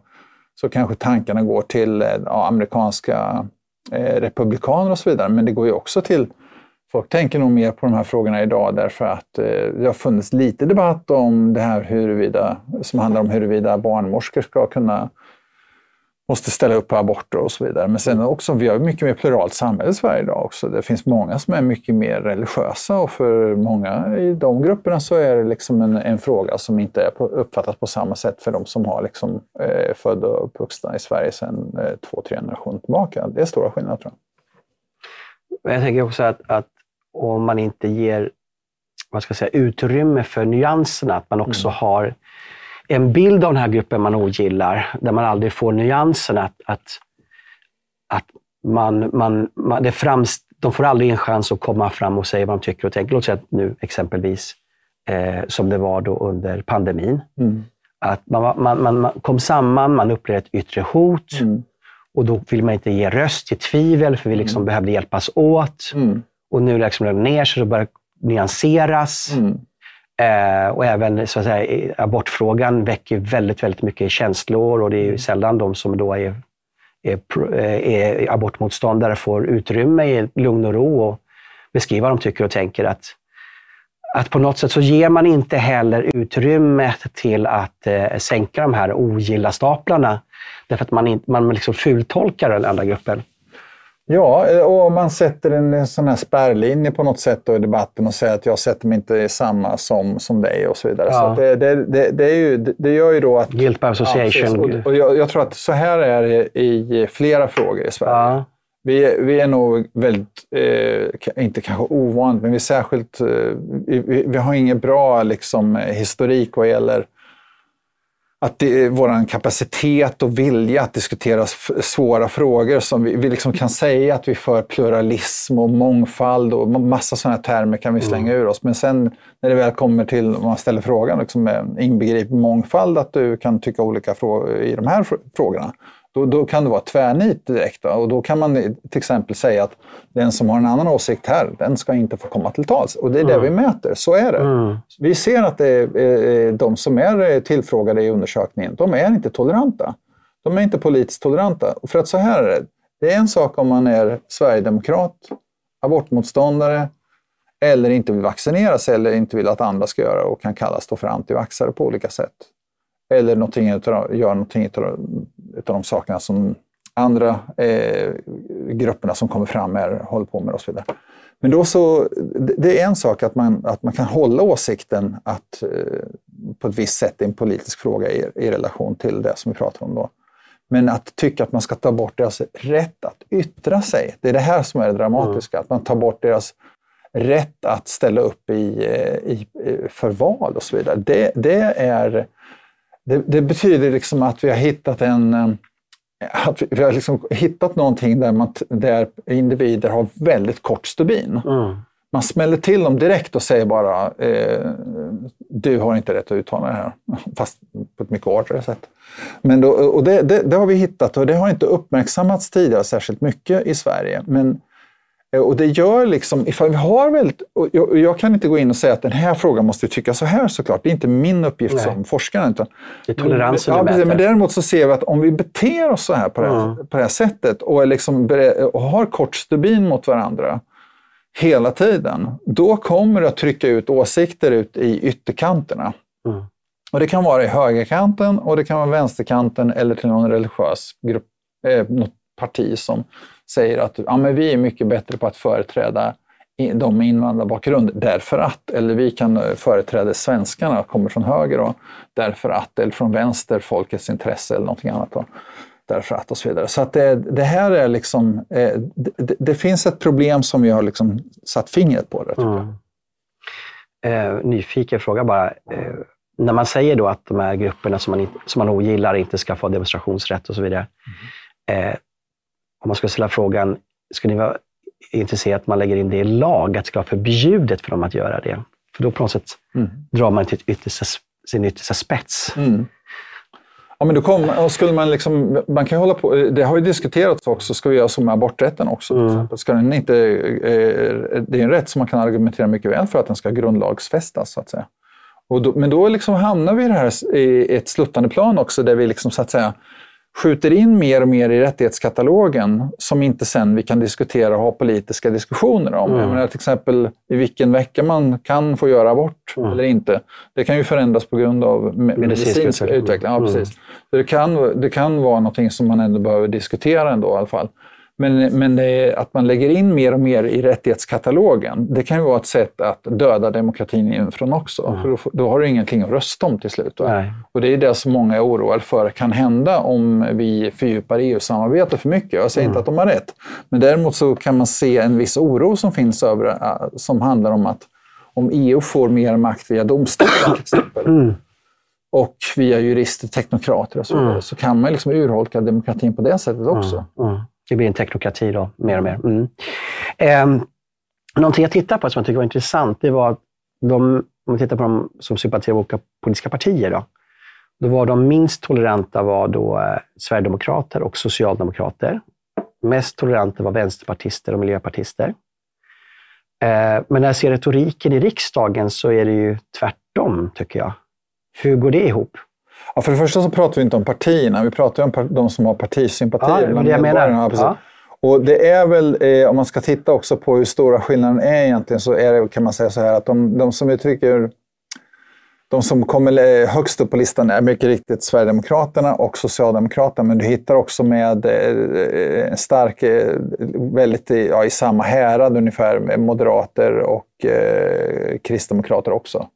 så kanske tankarna går till eh, ja, amerikanska eh, republikaner och så vidare. Men det går ju också till Folk tänker nog mer på de här frågorna idag därför att eh, det har funnits lite debatt om det här huruvida, som handlar om huruvida barnmorskor ska kunna måste ställa upp på aborter och så vidare. Men sen också, vi har mycket mer pluralt samhälle i Sverige idag också. Det finns många som är mycket mer religiösa och för många i de grupperna så är det liksom en, en fråga som inte är på, uppfattas på samma sätt för de som har liksom, eh, födda och uppvuxna i Sverige sedan eh, två, tre generationer tillbaka. Det är stora skillnader tror jag. Jag tänker också att, att om man inte ger vad ska jag säga, utrymme för nyanserna, att man också mm. har en bild av den här gruppen man ogillar, där man aldrig får nyanserna. Att, att, att man, man, man, det framst, de får aldrig en chans att komma fram och säga vad de tycker och tänker. Låt säga att nu exempelvis, eh, som det var då under pandemin. Mm. Att man, man, man, man, kom samman, man upplevde ett yttre hot mm. och då vill man inte ge röst till tvivel, för vi liksom mm. behövde hjälpas åt. Och nu liksom det ner sig och börjar nyanseras. Mm. Eh, och även så att säga, abortfrågan väcker väldigt, väldigt mycket känslor och det är ju mm. sällan de som då är, är, eh, är abortmotståndare får utrymme i lugn och ro och beskriva vad de tycker och tänker. Att, att på något sätt så ger man inte heller utrymme till att eh, sänka de här ogilla-staplarna. Därför att man, in, man liksom fultolkar den andra gruppen. Ja, och man sätter en sån här spärrlinje på något sätt i debatten och säger att jag sätter mig inte i samma som, som dig och så vidare. Ja. Så det, det, det, det, är ju, det gör ju då att... Guilt by association. Ja, och, och jag, jag, tror att så här är det i flera frågor i Sverige. Ja. Vi, vi är nog väldigt, eh, inte kanske ovanligt, men vi är särskilt... Eh, vi, vi, har ingen bra liksom, historik vad gäller att det är vår kapacitet och vilja att diskutera svåra frågor som vi, vi liksom kan säga att vi för pluralism och mångfald och massa sådana termer kan vi slänga mm. ur oss. Men sen när det väl kommer till, om man ställer frågan, liksom, inbegriper mångfald, att du kan tycka olika i de här frågorna. Då, då kan det vara tvärnit direkt. Va? Och då kan man till exempel säga att den som har en annan åsikt här, den ska inte få komma till tals. Och det är mm. det vi mäter, så är det. Mm. Vi ser att det är, de som är tillfrågade i undersökningen, de är inte toleranta. De är inte politiskt toleranta. För att så här är det. Det är en sak om man är sverigedemokrat, abortmotståndare, eller inte vill vaccinera sig eller inte vill att andra ska göra och kan kallas för antivaxare på olika sätt. Eller någonting, gör någonting utav de sakerna som andra eh, grupperna som kommer fram här håller på med och så vidare. Men då så, det är en sak att man, att man kan hålla åsikten att eh, på ett visst sätt är en politisk fråga i, i relation till det som vi pratar om då. Men att tycka att man ska ta bort deras rätt att yttra sig, det är det här som är det dramatiska. Mm. Att man tar bort deras rätt att ställa upp i, eh, i, för val och så vidare. Det, det är det, det, betyder liksom att vi har hittat en eh, att vi har liksom hittat någonting där, man, där individer har väldigt kort stubin. Mm. Man smäller till dem direkt och säger bara eh, du har inte rätt att uttala det här. Fast på ett mycket hårdare sätt. Men då, och det, det, det, har vi hittat och det har inte uppmärksammats tidigare särskilt mycket i Sverige. Men och det gör liksom, ifall vi har väldigt, och jag, jag, kan inte gå in och säga att den här frågan måste tycka så här såklart. Det är inte min uppgift Nej. som forskare. Utan, det är toleransen ja, precis, Men däremot så ser vi att om vi beter oss så här på, mm. det, här, på det här sättet och, är liksom, och har kort stubin mot varandra hela tiden, då kommer det att trycka ut åsikter ut i ytterkanterna. Mm. Och det kan vara i högerkanten och det kan vara vänsterkanten eller till någon religiös grupp, eh, något parti som säger att ja, men vi är mycket bättre på att företräda de med invandrarbakgrund därför att, eller vi kan företräda svenskarna, kommer från höger då, därför att, eller från vänster, folkets intresse eller någonting annat. Då, därför att och så vidare. Så att det, det här är liksom, eh, det, det, finns ett problem som vi har liksom satt fingret på. Det, mm. eh, nyfiken fråga bara. Eh, när man säger då att de här grupperna som man, som man ogillar inte ska få demonstrationsrätt och så vidare. Mm. Eh, om man skulle ställa frågan, skulle ni vara intresserade att man lägger in det i lag, att det ska vara förbjudet för dem att göra det? För då på något sätt mm. drar man till yttersta, sin yttersta spets. Mm. Ja, men då kom, och skulle man, liksom, man kan hålla på, det har ju diskuterats också, ska vi göra som med aborträtten också? Mm. Ska den inte, eh, det är en rätt som man kan argumentera mycket väl för att den ska grundlagsfästas. Så att säga. Då, men då liksom hamnar vi i, det här, i ett sluttande plan också, där vi liksom, så att säga, skjuter in mer och mer i rättighetskatalogen som inte sen vi kan diskutera och ha politiska diskussioner om. Mm. Jag menar, till exempel i vilken vecka man kan få göra abort mm. eller inte. Det kan ju förändras på grund av medicinsk utveckling. Ja, precis. Mm. det, kan, det kan vara någonting som man ändå behöver diskutera ändå i alla fall. Men, men att man lägger in mer och mer i rättighetskatalogen, det kan ju vara ett sätt att döda demokratin inifrån också. Mm. För då, då, har du ingenting att rösta om till slut. Och det är det som många är oroade för kan hända om vi fördjupar EU-samarbetet för mycket. Jag säger mm. inte att de har rätt, men däremot så kan man se en viss oro som finns över, äh, som handlar om att om EU får mer makt via domstolar till exempel, mm. och via jurister, teknokrater och så vidare, mm. så kan man liksom urholka demokratin på det sättet också. Mm. Det blir en teknokrati då, mer och mer. Mm. Eh, någonting jag tittade på som jag tycker var intressant, det var att de, om man tittar på dem som sympatiserar med olika politiska partier, då, då var de minst toleranta var då eh, Sverigedemokrater och Socialdemokrater. Mest toleranta var vänsterpartister och miljöpartister. Eh, men när jag ser retoriken i riksdagen så är det ju tvärtom, tycker jag. Hur går det ihop? Ja, för det första så pratar vi inte om partierna, vi pratar om de som har partisympatier. Ja, det jag menar. Ja, och det är väl, eh, om man ska titta också på hur stora skillnaden är egentligen, så är det, kan man säga så här att de, de som uttrycker de som kommer högst upp på listan är mycket riktigt Sverigedemokraterna och Socialdemokraterna, men du hittar också med eh, en stark, eh, väldigt ja, i samma härad ungefär, med moderater och eh, kristdemokrater också.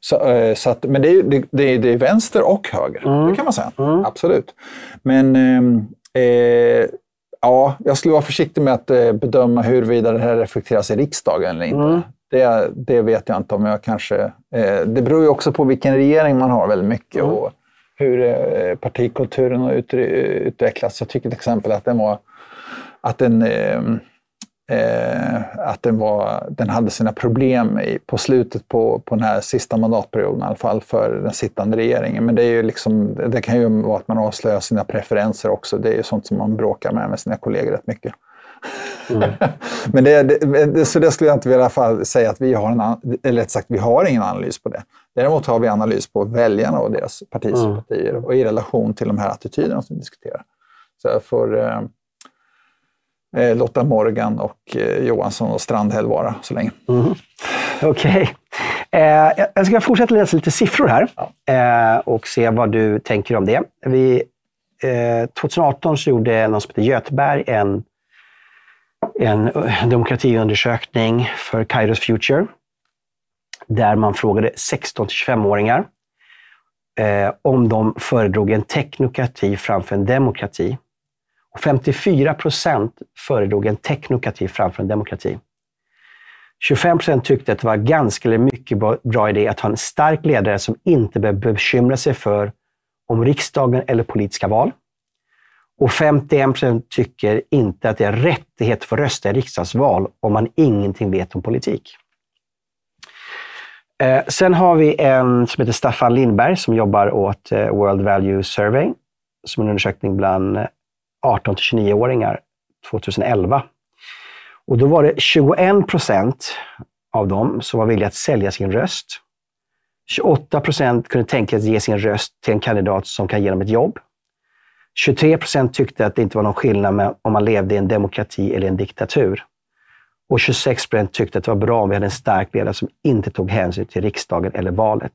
Så, eh, så att, men det är, det, det, är, vänster och höger, mm. det kan man säga. Mm. Absolut. Men ehm, eh, ja, jag skulle vara försiktig med att eh, bedöma huruvida det här reflekteras i riksdagen eller inte. Mm. Det, det vet jag inte om jag kanske... Eh, det beror ju också på vilken regering man har väldigt mycket mm. och hur eh, partikulturen har ut, utvecklats. Jag tycker till exempel att den var att den ehm, eh, att den, var, den hade sina problem i, på slutet på, på den här sista mandatperioden, i alla fall för den sittande regeringen. Men det, är ju liksom, det kan ju vara att man avslöjar sina preferenser också. Det är ju sånt som man bråkar med med sina kollegor rätt mycket. Mm. (laughs) Men det, det, så det skulle jag inte vilja fall säga att vi har en, eller sagt, vi har ingen analys på det. Däremot har vi analys på väljarna och deras partisympatier mm. och i relation till de här attityderna som vi diskuterar. Så jag får, eh, Lotta Morgan och eh, Johansson och Strandhäll vara så länge. Mm. Okej. Okay. Eh, jag ska fortsätta läsa lite siffror här ja. eh, och se vad du tänker om det. Vi, 2018 eh, så gjorde någon som heter Göteberg en, en demokratiundersökning för Kairos Future där man frågade 16 25-åringar eh, om de föredrog en teknokrati framför en demokrati. Och 54 procent föredrog en teknokrati framför en demokrati. 25 procent tyckte att det var ganska eller mycket bra idé att ha en stark ledare som inte behöver bekymra sig för om riksdagen eller politiska val. Och 51 procent tycker inte att det är rättighet att få rösta i riksdagsval om man ingenting vet om politik. Eh, sen har vi en som heter Staffan Lindberg som jobbar åt eh, World Value Survey, som är en undersökning bland 18 till 29-åringar 2011. Och då var det 21 procent av dem som var villiga att sälja sin röst. 28 procent kunde tänka sig att ge sin röst till en kandidat som kan ge dem ett jobb. 23 procent tyckte att det inte var någon skillnad med om man levde i en demokrati eller en diktatur. Och 26 procent tyckte att det var bra om vi hade en stark ledare som inte tog hänsyn till riksdagen eller valet.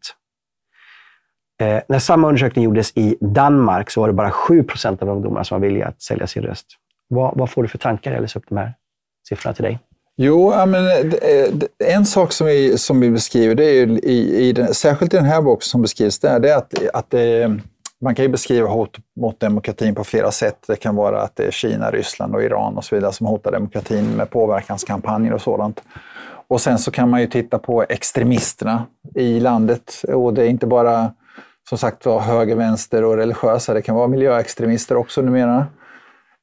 Eh, när samma undersökning gjordes i Danmark så var det bara 7 procent av ungdomarna som var villiga att sälja sin röst. Vad, vad får du för tankar när jag läser upp de här siffrorna till dig? Jo, men, eh, eh, en sak som vi, som vi beskriver, det är ju i, i den, särskilt i den här boken som beskrivs där, det är att, att det, man kan ju beskriva hot mot demokratin på flera sätt. Det kan vara att det är Kina, Ryssland och Iran och så vidare som hotar demokratin med påverkanskampanjer och sådant. Och sen så kan man ju titta på extremisterna i landet. Och det är inte bara som sagt var höger, vänster och religiösa. Det kan vara miljöextremister också numera.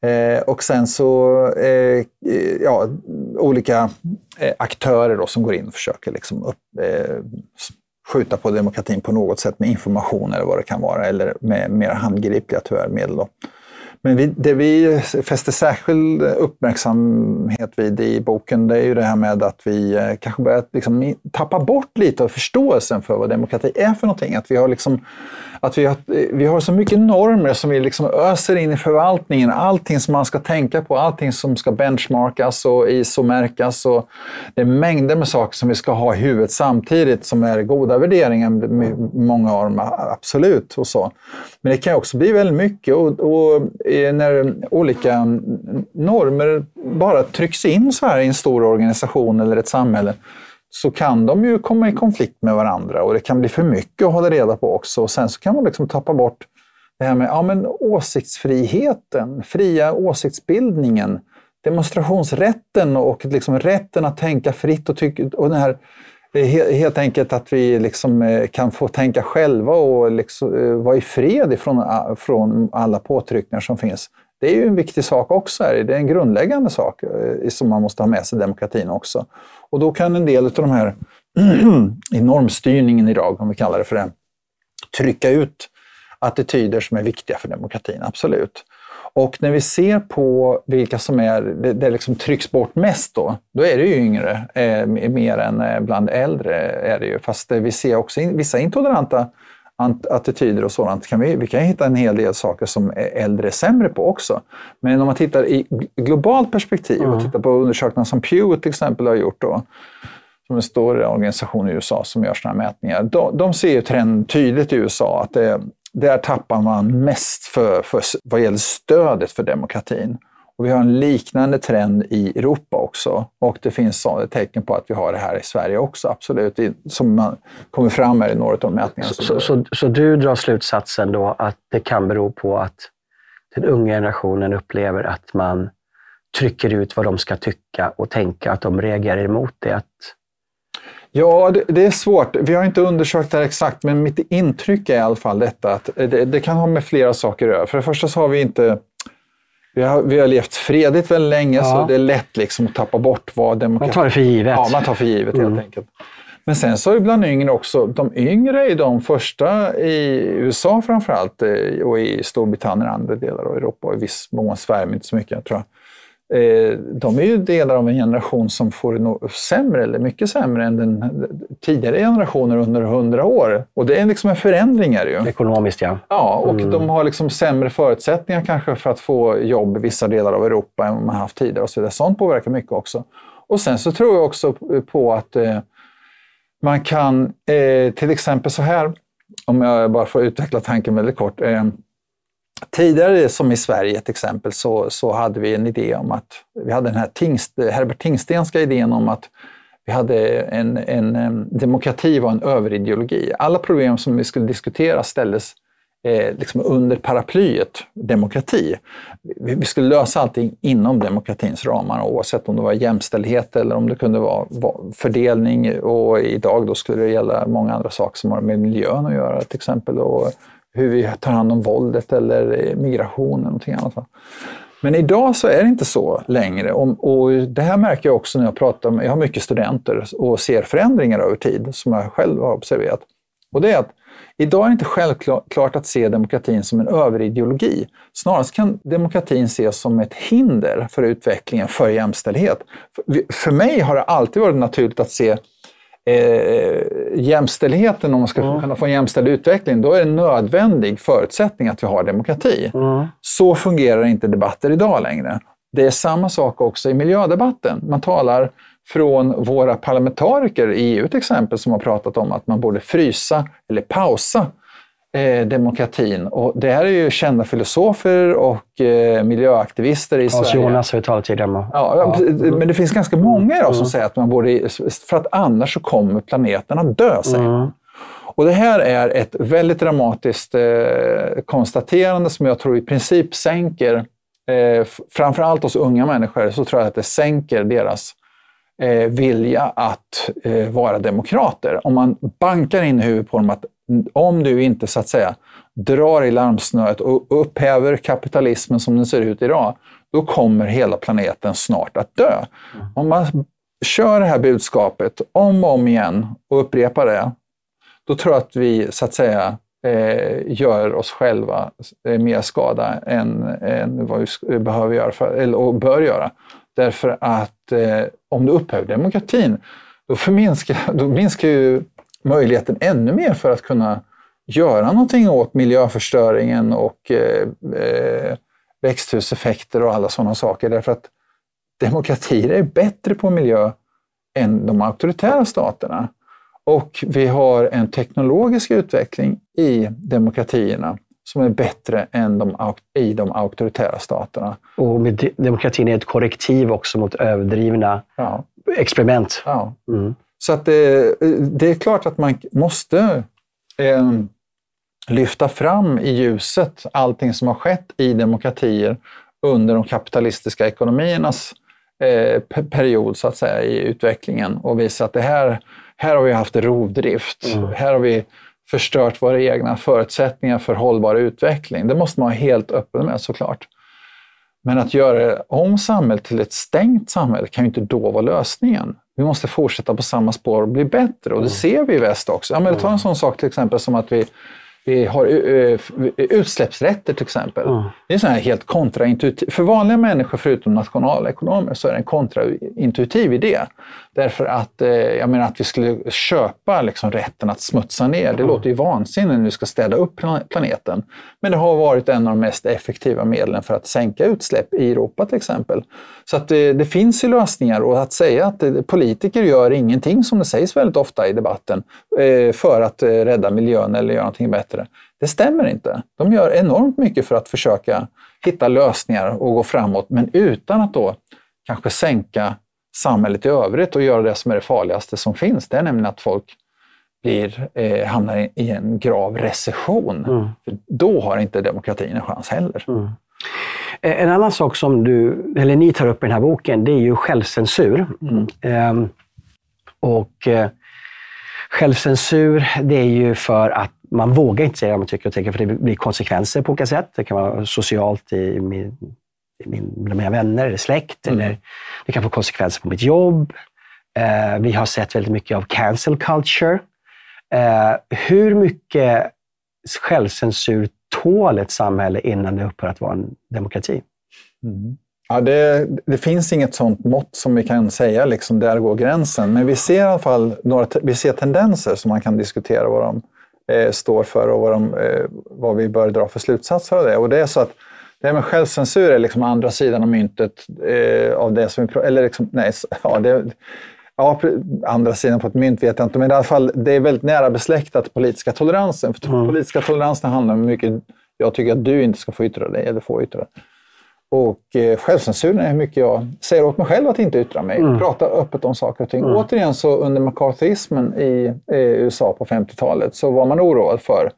Eh, och sen så eh, eh, ja, olika eh, aktörer då som går in och försöker liksom upp, eh, skjuta på demokratin på något sätt med information eller vad det kan vara, eller med mer handgripliga tyvärr medel. Då. Men vi, det vi fäster särskild uppmärksamhet vid i boken, det är ju det här med att vi eh, kanske börjar liksom tappa bort lite av förståelsen för vad demokrati är för någonting. Att vi har liksom att vi har, eh, vi har så mycket normer som vi liksom öser in i förvaltningen. Allting som man ska tänka på, allting som ska benchmarkas och ISO-märkas. Och det är mängder med saker som vi ska ha i huvudet samtidigt som är goda värderingar, många av dem absolut. Och så. Men det kan också bli väldigt mycket och, och när olika normer bara trycks in så här i en stor organisation eller ett samhälle så kan de ju komma i konflikt med varandra och det kan bli för mycket att hålla reda på också. Och sen så kan man liksom tappa bort det här med ja, men åsiktsfriheten, fria åsiktsbildningen, demonstrationsrätten och liksom rätten att tänka fritt och, tycka, och den här Helt enkelt att vi liksom eh, kan få tänka själva och liksom eh, vara i fred ifrån, från alla påtryckningar som finns. Det är ju en viktig sak också. Här. Det är en grundläggande sak eh, som man måste ha med sig i demokratin också. Och då kan en del av de här (clears throat) normstyrningen idag, om vi kallar det för det, trycka ut attityder som är viktiga för demokratin, absolut. Och när vi ser på vilka som är, det, liksom trycks bort mest då, då är det ju yngre, eh, mer än eh, bland äldre. är det ju. Fast eh, vi ser också in, vissa intoleranta attityder och sådant. Kan vi, vi kan hitta en hel del saker som äldre är sämre på också. Men om man tittar i globalt perspektiv och mm. tittar på undersökningar som Pew till exempel har gjort då, som en stor organisation i USA som gör sådana här mätningar. De, de ser ju trenden tydligt i USA att det, där tappar man mest för, för, vad gäller stödet för demokratin. Och vi har en liknande trend i Europa också. Och det finns tecken på att vi har det här i Sverige också, absolut. Som man kommer fram här i några av mätningarna. Så, så, så, så, du drar slutsatsen då att det kan bero på att den unga generationen upplever att man trycker ut vad de ska tycka och tänka, att de reagerar emot det? Att... Ja, det, det, är svårt. Vi har inte undersökt det här exakt, men mitt intryck är i alla fall detta att det, det kan ha med flera saker att göra. För det första så har vi inte vi har, vi har levt fredligt väldigt länge, ja. så det är lätt liksom att tappa bort vad demokrati... Man tar det för givet. Ja, man tar för givet mm. helt enkelt. Men sen så är bland yngre också, de yngre är de första i USA framförallt eh, och i Storbritannien och andra delar av Europa och i viss mån Sverige, men inte så mycket tror jag. Eh, de är ju delar av en generation som får sämre, eller mycket sämre än den tidigare generationer under hundra år. Och det är liksom en förändring. Är det ju. Ekonomiskt ja. Ja, och mm. de har liksom sämre förutsättningar kanske för att få jobb i vissa delar av Europa än man haft tidigare. Och så vidare. Sånt påverkar mycket också. Och sen så tror jag också på att eh, man kan, eh, till exempel så här, om jag bara får utveckla tanken väldigt kort. Eh, Tidigare, som i Sverige till exempel, så, så hade vi en idé om att, vi hade den här Tingst, Herbert Tingstenska idén om att vi hade en, en, en, demokrati var en överideologi. Alla problem som vi skulle diskutera ställdes eh, liksom under paraplyet demokrati. Vi, vi, skulle lösa allting inom demokratins ramar oavsett om det var jämställdhet eller om det kunde vara, fördelning och idag då skulle det gälla många andra saker som har med miljön att göra till exempel och hur vi tar hand om våldet eller migration eller någonting annat. Men idag så är det inte så längre. Och, och, det här märker jag också när jag pratar med, jag har mycket studenter och ser förändringar över tid som jag själv har observerat. Och det är att idag är det inte självklart att se demokratin som en överideologi. Snarast kan demokratin ses som ett hinder för utvecklingen för jämställdhet. För, för mig har det alltid varit naturligt att se eh, jämställdheten, om man ska mm. kunna få en jämställd utveckling, då är det en nödvändig förutsättning att vi har demokrati. Mm. Så fungerar inte debatter idag längre. Det är samma sak också i miljödebatten. Man talar från våra parlamentariker i EU till exempel som har pratat om att man borde frysa eller pausa eh, demokratin. Och det här är ju kända filosofer och eh, miljöaktivister i Hans Sverige. Jonas har vi talat tidigare om. Ja, ja, men det finns ganska många idag som säger att man borde... För att annars så kommer planeten att dö, säger. Mm. Och det här är ett väldigt dramatiskt eh, konstaterande som jag tror i princip sänker, eh, framförallt hos unga människor, så tror jag att det sänker deras eh, vilja att eh, vara demokrater. Om man bankar in i huvudet på dem att om du inte så att säga drar i larmsnöret och upphäver kapitalismen som den ser ut idag, då kommer hela planeten snart att dö. Om man kör det här budskapet om och om igen och upprepar det, då tror jag att vi så att säga eh, gör oss själva eh, mer skada än, än vad vi behöver göra för, eller, och bör göra. Därför att eh, om du upphäver demokratin, då, förminskar, då minskar ju möjligheten ännu mer för att kunna göra någonting åt miljöförstöringen och eh, eh, växthuseffekter och alla sådana saker. Därför att demokratier är bättre på miljö än de auktoritära staterna. Och vi har en teknologisk utveckling i demokratierna som är bättre än de, i de auktoritära staterna. Och med demokratin är ett korrektiv också mot överdrivna ja. experiment. Ja. Mm. Så att det, det, är klart att man måste eh, lyfta fram i ljuset allting som har skett i demokratier under de kapitalistiska ekonomiernas eh, period så att säga i utvecklingen och visa att det här, här har vi haft rovdrift. Mm. Här har vi förstört våra egna förutsättningar för hållbar utveckling. Det måste man vara helt öppen med såklart. Men att göra om samhället till ett stängt samhälle kan ju inte då vara lösningen. Vi måste fortsätta på samma spår och bli bättre och det mm. ser vi i väst också. Ja, men ta en sån sak till exempel som att vi vi har uh, utsläppsrätter till exempel. Det är så här helt kontraintuitivt. För vanliga människor, förutom nationalekonomer, så är det en kontraintuitiv idé. Därför att, eh, jag menar att vi skulle köpa liksom, rätten att smutsa ner, det mm. låter ju vansinnigt när vi ska städa upp planeten. Men det har varit en av de mest effektiva medlen för att sänka utsläpp i Europa till exempel. Så att det, det finns ju lösningar och att säga att eh, politiker gör ingenting, som det sägs väldigt ofta i debatten, eh, för att eh, rädda miljön eller göra någonting bättre. Det stämmer inte. De gör enormt mycket för att försöka hitta lösningar och gå framåt, men utan att då kanske sänka samhället i övrigt och göra det som är det farligaste som finns. Det är nämligen att folk blir, eh, hamnar i en grav recession. Mm. För då har inte demokratin en chans heller. Mm. Eh, en annan sak som du, eller ni tar upp i den här boken, det är ju självcensur. Mm. Ehm, och eh, självcensur, det är ju för att man vågar inte säga vad man tycker och tänker, för det blir konsekvenser på olika sätt. Det kan vara socialt i min, i min, bland mina vänner eller släkt, mm. eller det kan få konsekvenser på mitt jobb. Eh, vi har sett väldigt mycket av cancel culture. Eh, hur mycket självcensur tål ett samhälle innan det upphör att vara en demokrati? Mm. Ja, det, det, finns inget sånt mått som vi kan säga, liksom, där går gränsen. Men vi ser i alla fall några vi ser tendenser som man kan diskutera vad de eh, står för och vad, de, eh, vad vi bör dra för slutsatser av det. Och det är så att det här med självcensur är liksom andra sidan av myntet eh, av det som vi eller liksom, nej, ja, det, ja, andra sidan på ett mynt vet jag inte, men i alla fall det är väldigt nära besläktat politiska toleransen. För mm. politiska toleransen handlar om mycket, jag tycker att du inte ska få yttra dig eller få yttra dig. Och eh, självcensuren är hur mycket jag säger åt mig själv att inte yttra mig. Mm. Prata öppet om saker och ting. Mm. Återigen, så under McCarthyismen i eh, USA på 50-talet så var man oroad för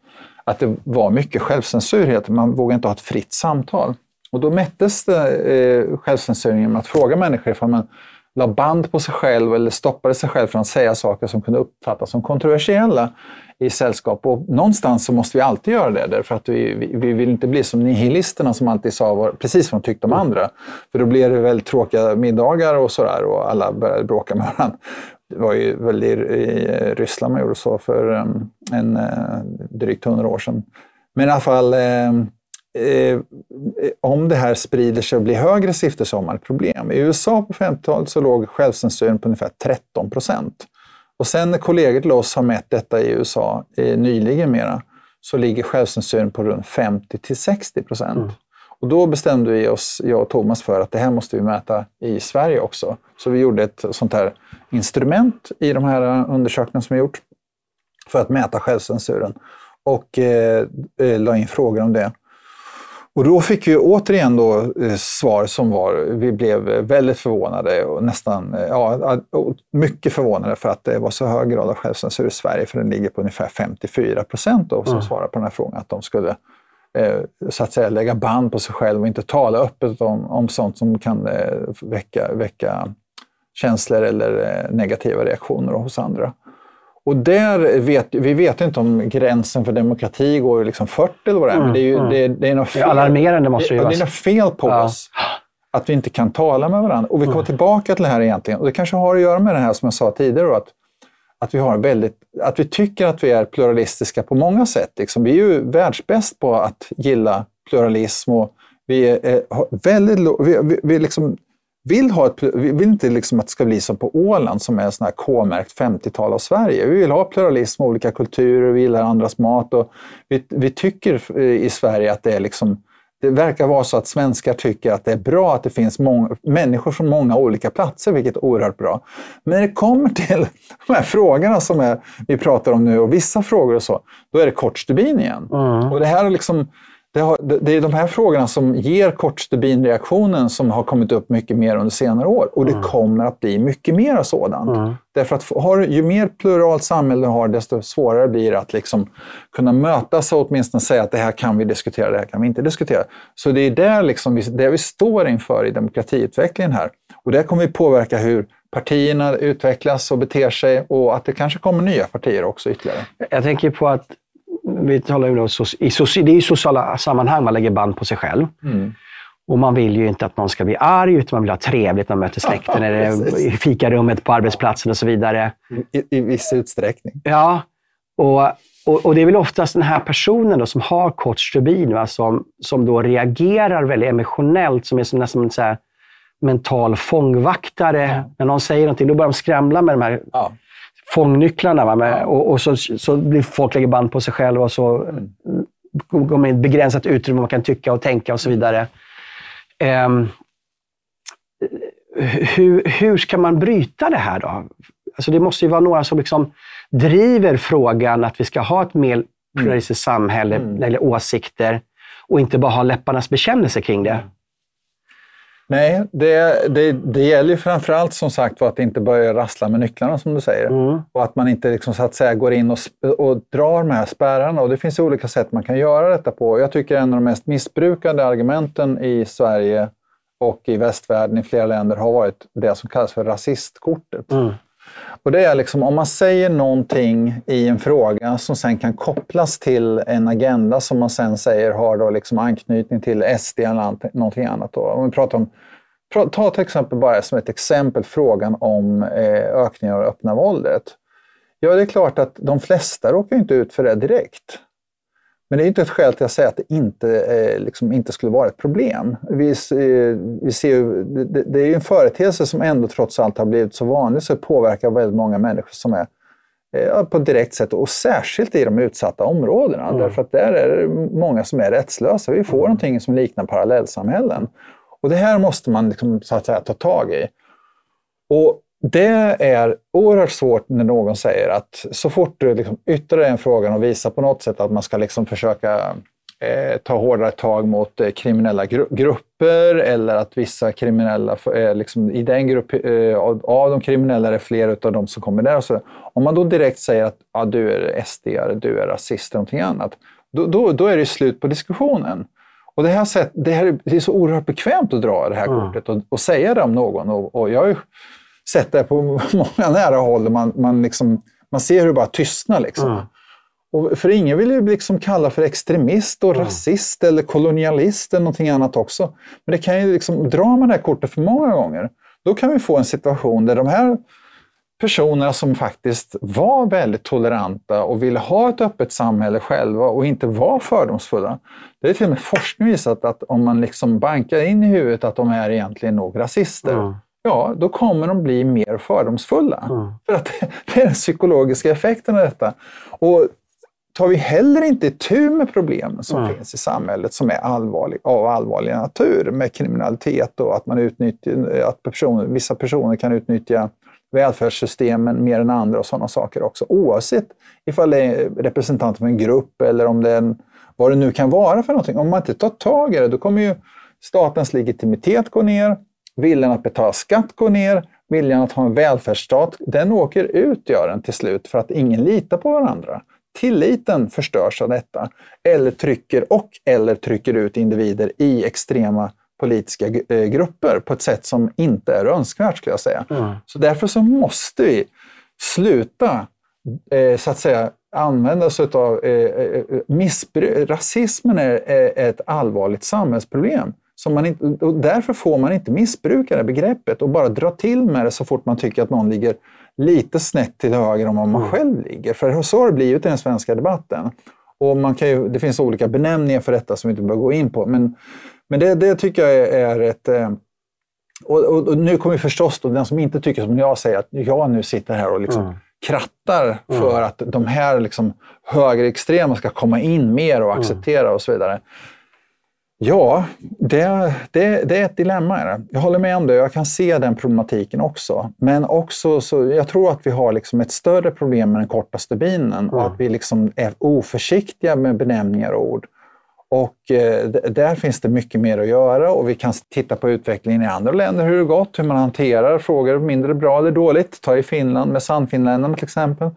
att det var mycket självcensur. Man vågade inte ha ett fritt samtal. Och då mättes det, eh, självcensuren genom att fråga människor ifall man la band på sig själv eller stoppade sig själv från att säga saker som kunde uppfattas som kontroversiella i sällskap. Och någonstans så måste vi alltid göra det, därför att vi, vi, vi vill inte bli som nihilisterna som alltid sa var, precis vad de tyckte om mm. andra. För då blir det väldigt tråkiga middagar och sådär och alla började bråka med varandra. Det var ju väl i, Ryssland man gjorde så för um, en, uh, drygt hundra år sedan. Men i alla fall, um, Eh, om det här sprider sig och blir högre siffror så har man ett problem. I USA på 50-talet så låg självcensuren på ungefär 13 procent. Och sen när kollegor till oss har mätt detta i USA eh, nyligen mera, så ligger självcensuren på runt 50 till 60 procent. Mm. Och då bestämde vi oss, jag och Thomas, för att det här måste vi mäta i Sverige också. Så vi gjorde ett sånt här instrument i de här undersökningarna som vi gjort för att mäta självcensuren. och eh, eh, la in frågor om det. Och då fick vi återigen då eh, svar som var, vi blev väldigt förvånade och nästan, eh, ja, mycket förvånade för att det var så hög grad av självcensur i Sverige, för den ligger på ungefär 54 procent som mm. svarar på den här frågan, att de skulle eh, så att säga lägga band på sig själv och inte tala öppet om, om sånt som kan väcka, väcka känslor eller negativa reaktioner hos andra. Och där vet vi vet inte om gränsen för demokrati går liksom 40 eller vad det är, mm, men det är, ju, mm. det, det är något fel. Det är alarmerande måste det vara. Det är något fel på ja. oss. Att vi inte kan tala med varandra. Och vi kommer mm. tillbaka till det här egentligen. Och det kanske har att göra med det här som jag sa tidigare, att, att, vi, har väldigt, att vi tycker att vi är pluralistiska på många sätt. Liksom. Vi är ju världsbäst på att gilla pluralism och vi är, är väldigt... Vi, vi, vi liksom, vill, ha ett, vi vill inte liksom att det ska bli som på Åland som är sån här K-märkt 50-tal av Sverige. Vi vill ha pluralism, olika kulturer, vi gillar andras mat och vi, vi tycker i Sverige att det är liksom det verkar vara så att svenskar tycker att det är bra att det finns många, människor från många olika platser, vilket är oerhört bra. Men när det kommer till de här frågorna som är, vi pratar om nu och vissa frågor och så, då är det kort stubin igen. Mm. Och det här är liksom, det, har, det, är de här frågorna som ger kortstubinreaktionen som har kommit upp mycket mer under senare år. Och det mm. kommer att bli mycket mer sådant. Mm. Därför att har, ju mer pluralt samhälle du har, desto svårare blir det att liksom kunna mötas och åtminstone säga att det här kan vi diskutera, det här kan vi inte diskutera. Så det är där liksom vi, det vi står inför i demokratiutvecklingen här. Och det kommer vi påverka hur partierna utvecklas och beter sig och att det kanske kommer nya partier också ytterligare. Jag tänker på att vi talar ju då, i, det är i sociala sammanhang man lägger band på sig själv. Mm. Och man vill ju inte att någon ska bli arg, utan man vill ha trevligt när man möter släkten, ja, (laughs) eller i fikarummet på arbetsplatsen och så vidare. I, i viss utsträckning. Ja, och, och, och, det är väl oftast den här personen då, som har kort stubin, va, som, som då reagerar väldigt emotionellt, som är som nästan så här mental fångvaktare. Ja. När någon säger någonting, då börjar de skramla med de här ja fångnycklarna. Va? Med, och, och, så, så blir folk lägger band på sig själva och så mm. går man i ett begränsat utrymme man kan tycka och tänka och så vidare. Um, hur, hur ska man bryta det här då? Alltså det måste ju vara några som liksom driver frågan att vi ska ha ett mer pluralistiskt mm. samhälle mm. när det gäller åsikter och inte bara ha läpparnas bekännelse kring det. Nej, det, det, det gäller ju framförallt som sagt att inte börja rassla med nycklarna som du säger. Mm. Och att man inte liksom, så att säga, går in och, och drar de här spärrarna. Och det finns olika sätt man kan göra detta på. Jag tycker en av de mest missbrukade argumenten i Sverige och i västvärlden i flera länder har varit det som kallas för rasistkortet. Mm. Och det är liksom om man säger någonting i en fråga som sen kan kopplas till en agenda som man sen säger har då liksom anknytning till SD eller någonting annat. Då. Om vi pratar om, ta till exempel bara som ett exempel frågan om eh, ökningen av det öppna våldet. Ja, det är klart att de flesta råkar inte ut för det direkt. Men det är inte ett skäl till att säga att det inte, eh, liksom inte skulle vara ett problem. Vi, eh, vi ser det, det, är ju en företeelse som ändå trots allt har blivit så vanlig så det påverkar väldigt många människor som är eh, på ett direkt sätt och särskilt i de utsatta områdena. Mm. Därför att där är det många som är rättslösa. Vi får mm. någonting som liknar parallellsamhällen. Och det här måste man liksom, så att säga, ta tag i. Och det är oerhört svårt när någon säger att så fort du liksom yttrar en fråga och visar på något sätt att man ska liksom försöka eh, ta hårdare tag mot eh, kriminella gru grupper eller att vissa kriminella, eh, liksom, i den grupp, eh, av de kriminella är det fler av de som kommer där. Och så, om man då direkt säger att ah, du är SD, du är rasist eller någonting annat, då, då, då, är det slut på diskussionen. Och det, här sätt, det, här, det är så oerhört bekvämt att dra det här mm. kortet och, och säga det om någon. Och, och jag sett det på (laughs) många nära håll. Man, man, liksom, man ser hur det bara tystnar. Liksom. Mm. Och för ingen vill ju liksom kalla för extremist och mm. rasist eller kolonialist eller någonting annat också. Men det kan ju liksom, drar man det här kortet för många gånger, då kan vi få en situation där de här personerna som faktiskt var väldigt toleranta och ville ha ett öppet samhälle själva och inte var fördomsfulla. Det är till och med forskning visat att om man liksom bankar in i huvudet att de är egentligen nog rasister, mm ja, då kommer de bli mer fördomsfulla. Mm. För att (laughs) det är den psykologiska effekten av detta. Och tar vi heller inte tur med problemen som mm. finns i samhället som är allvarlig, av allvarlig natur med kriminalitet och att, man utnyttjar, att personer, vissa personer kan utnyttja välfärdssystemen mer än andra och sådana saker också. Oavsett ifall det är representanter för en grupp eller om det är en, vad det nu kan vara för någonting. Om man inte tar tag i det, då kommer ju statens legitimitet gå ner, viljan att betala skatt går ner, viljan att ha en välfärdsstat, den åker ut, gör den till slut, för att ingen litar på varandra. Tilliten förstörs av detta, eller trycker och eller trycker ut individer i extrema politiska eh, grupper på ett sätt som inte är önskvärt, skulle jag säga. Mm. Så därför så måste vi sluta, eh, så att säga, använda oss av eh, eh missbruk. Rasismen är, är ett allvarligt samhällsproblem. Som man inte, och därför får man inte missbruka det begreppet och bara dra till med det så fort man tycker att någon ligger lite snett till höger om var man mm. själv ligger. För så har det blivit i den svenska debatten. Och man kan ju, det finns olika benämningar för detta som vi inte behöver gå in på. Men, men det, det tycker jag är, är ett... Eh, och, och, och, nu kommer förstås då den som inte tycker som jag säger att jag nu sitter här och liksom mm. krattar mm. för att de här liksom högerextrema ska komma in mer och mm. acceptera och så vidare. Ja, det, det, det är ett dilemma. Jag håller med om det. Jag kan se den problematiken också. Men också så, jag tror att vi har liksom ett större problem med den korta stubinen mm. och att vi liksom är oförsiktiga med benämningar och ord. Och eh, där finns det mycket mer att göra och vi kan titta på utvecklingen i andra länder, hur det gått, hur man hanterar frågor mindre bra eller dåligt. Ta i Finland med Sannfinländarna till exempel.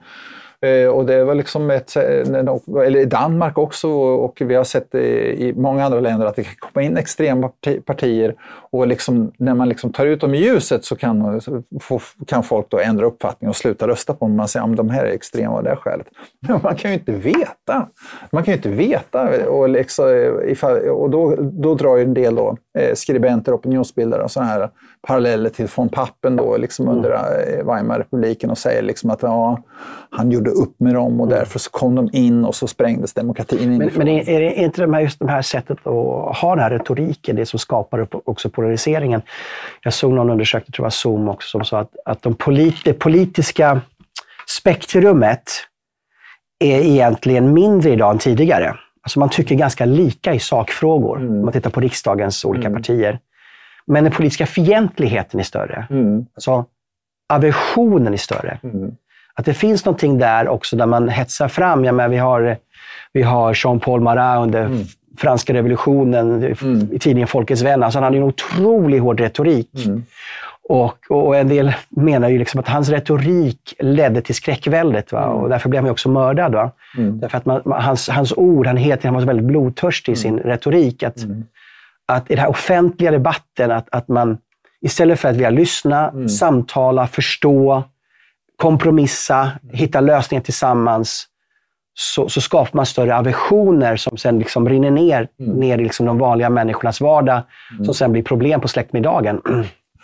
Eh, och det var liksom ett, eller i Danmark också och vi har sett i många andra länder att det kan komma in extrema partier och liksom, när man liksom tar ut dem i ljuset så kan, kan folk då ändra uppfattning och sluta rösta på dem. Man säger att de här är extrema av det skälet. (laughs) Men man kan ju inte veta. Man kan ju inte veta. Och, liksom, eh, ifall, och då, då drar ju en del då, skribenter, opinionsbildare och sådana här paralleller till von Pappen då, liksom mm. under eh, Weimarrepubliken och säger liksom att ja, han gjorde upp med dem och mm. därför så kom de in och så sprängdes demokratin inifrån. Men, men är det inte de här, just det här sättet att ha den här retoriken, det som skapar också polariseringen? Jag såg någon undersökning, tror jag var Zoom också, som sa att, att de polit, det politiska spektrumet är egentligen mindre idag än tidigare. Alltså man tycker ganska lika i sakfrågor, mm. om man tittar på riksdagens olika mm. partier. Men den politiska fientligheten är större. Mm. Alltså, aversionen är större. Mm. Att det finns någonting där också där man hetsar fram. Ja, men vi, har, vi har Jean-Paul Marat under mm. franska revolutionen mm. i tidningen Folkets vän. Alltså han hade en otroligt hård retorik. Mm. Och, och, en del menar ju liksom att hans retorik ledde till skräckväldet. Va? Och därför blev han också mördad. Va? Mm. Därför att man, hans, hans ord, han, heter, han var väldigt blodtörstig i sin retorik. Att, att i den här offentliga debatten, att, att man istället för att vilja lyssna, mm. samtala, förstå, kompromissa, hitta lösningar tillsammans, så, så skapar man större aversioner som sen liksom rinner ner, mm. ner i liksom de vanliga människornas vardag, mm. som sen blir problem på släktmiddagen.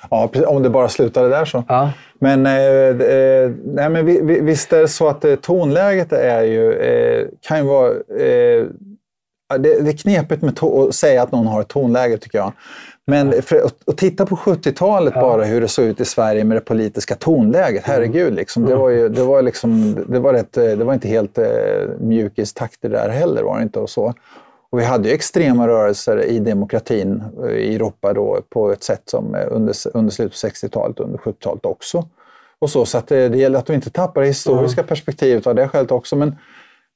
Ja, om det bara slutade där så. Ja. Men, eh, eh, nej, men visst är det så att eh, tonläget är ju, eh, kan ju vara eh, det, det är knepigt med att säga att någon har ett tonläge, tycker jag. Men för, att titta på 70-talet ja. bara, hur det såg ut i Sverige med det politiska tonläget. Mm. Herregud, liksom, det, var ju, det, var liksom, det, var rätt, det var inte helt eh, mjukistakter där heller. Var det inte, och så. Och vi hade ju extrema rörelser i demokratin eh, i Europa då, på ett sätt som eh, under, under slutet på 60-talet och under 70-talet också. Och så så det, det gäller att vi inte tappar det historiska mm. perspektivet av det skälet också. Men,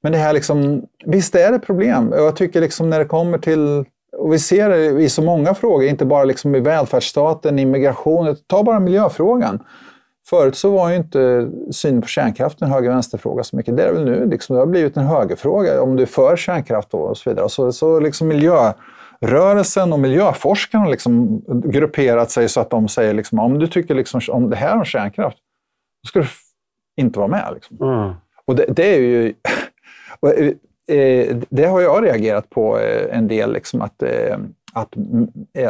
men det här liksom, visst är det problem. Jag tycker liksom när det kommer till, och vi ser det i så många frågor, inte bara liksom i välfärdsstaten, immigration, ta bara miljöfrågan. Förut så var ju inte synen på kärnkraft en höger-vänster-fråga så mycket. Det är väl nu. Liksom, det har blivit en högerfråga, om du är för kärnkraft och så vidare. Så, så liksom miljörörelsen och miljöforskarna har liksom grupperat sig så att de säger liksom, om du tycker liksom, om det här om kärnkraft, då ska du inte vara med. Liksom. Mm. Och det, det, är ju (laughs) Eh, eh, det har jag reagerat på eh, en del, liksom att, att,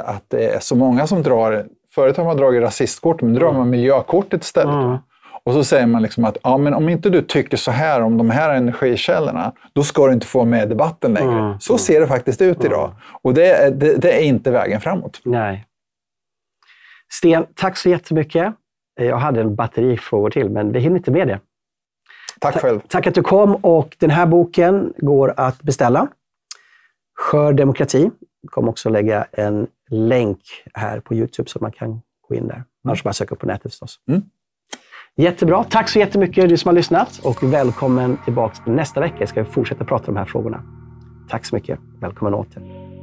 att det är så många som drar... Förut har man dragit rasistkort, men nu drar man miljökortet istället. Mm. Och så säger man liksom att ja, men om inte du tycker så här om de här energikällorna, då ska du inte få med debatten längre. Mm. Så ser det faktiskt ut idag. Och det, det, det, är inte vägen framåt. Nej. Sten, tack så jättemycket. Jag hade en batteri frågor till, men vi hinner inte med det. Tack själv. Tack att du kom och den här boken går att beställa. Skör demokrati. Jag kommer också lägga en länk här på Youtube så man kan gå in där. Mm. Annars bara söka på nätet förstås. Mm. Jättebra. Tack så jättemycket du som har lyssnat och välkommen tillbaka nästa vecka. ska vi fortsätta prata om de här frågorna. Tack så mycket. Välkommen åter.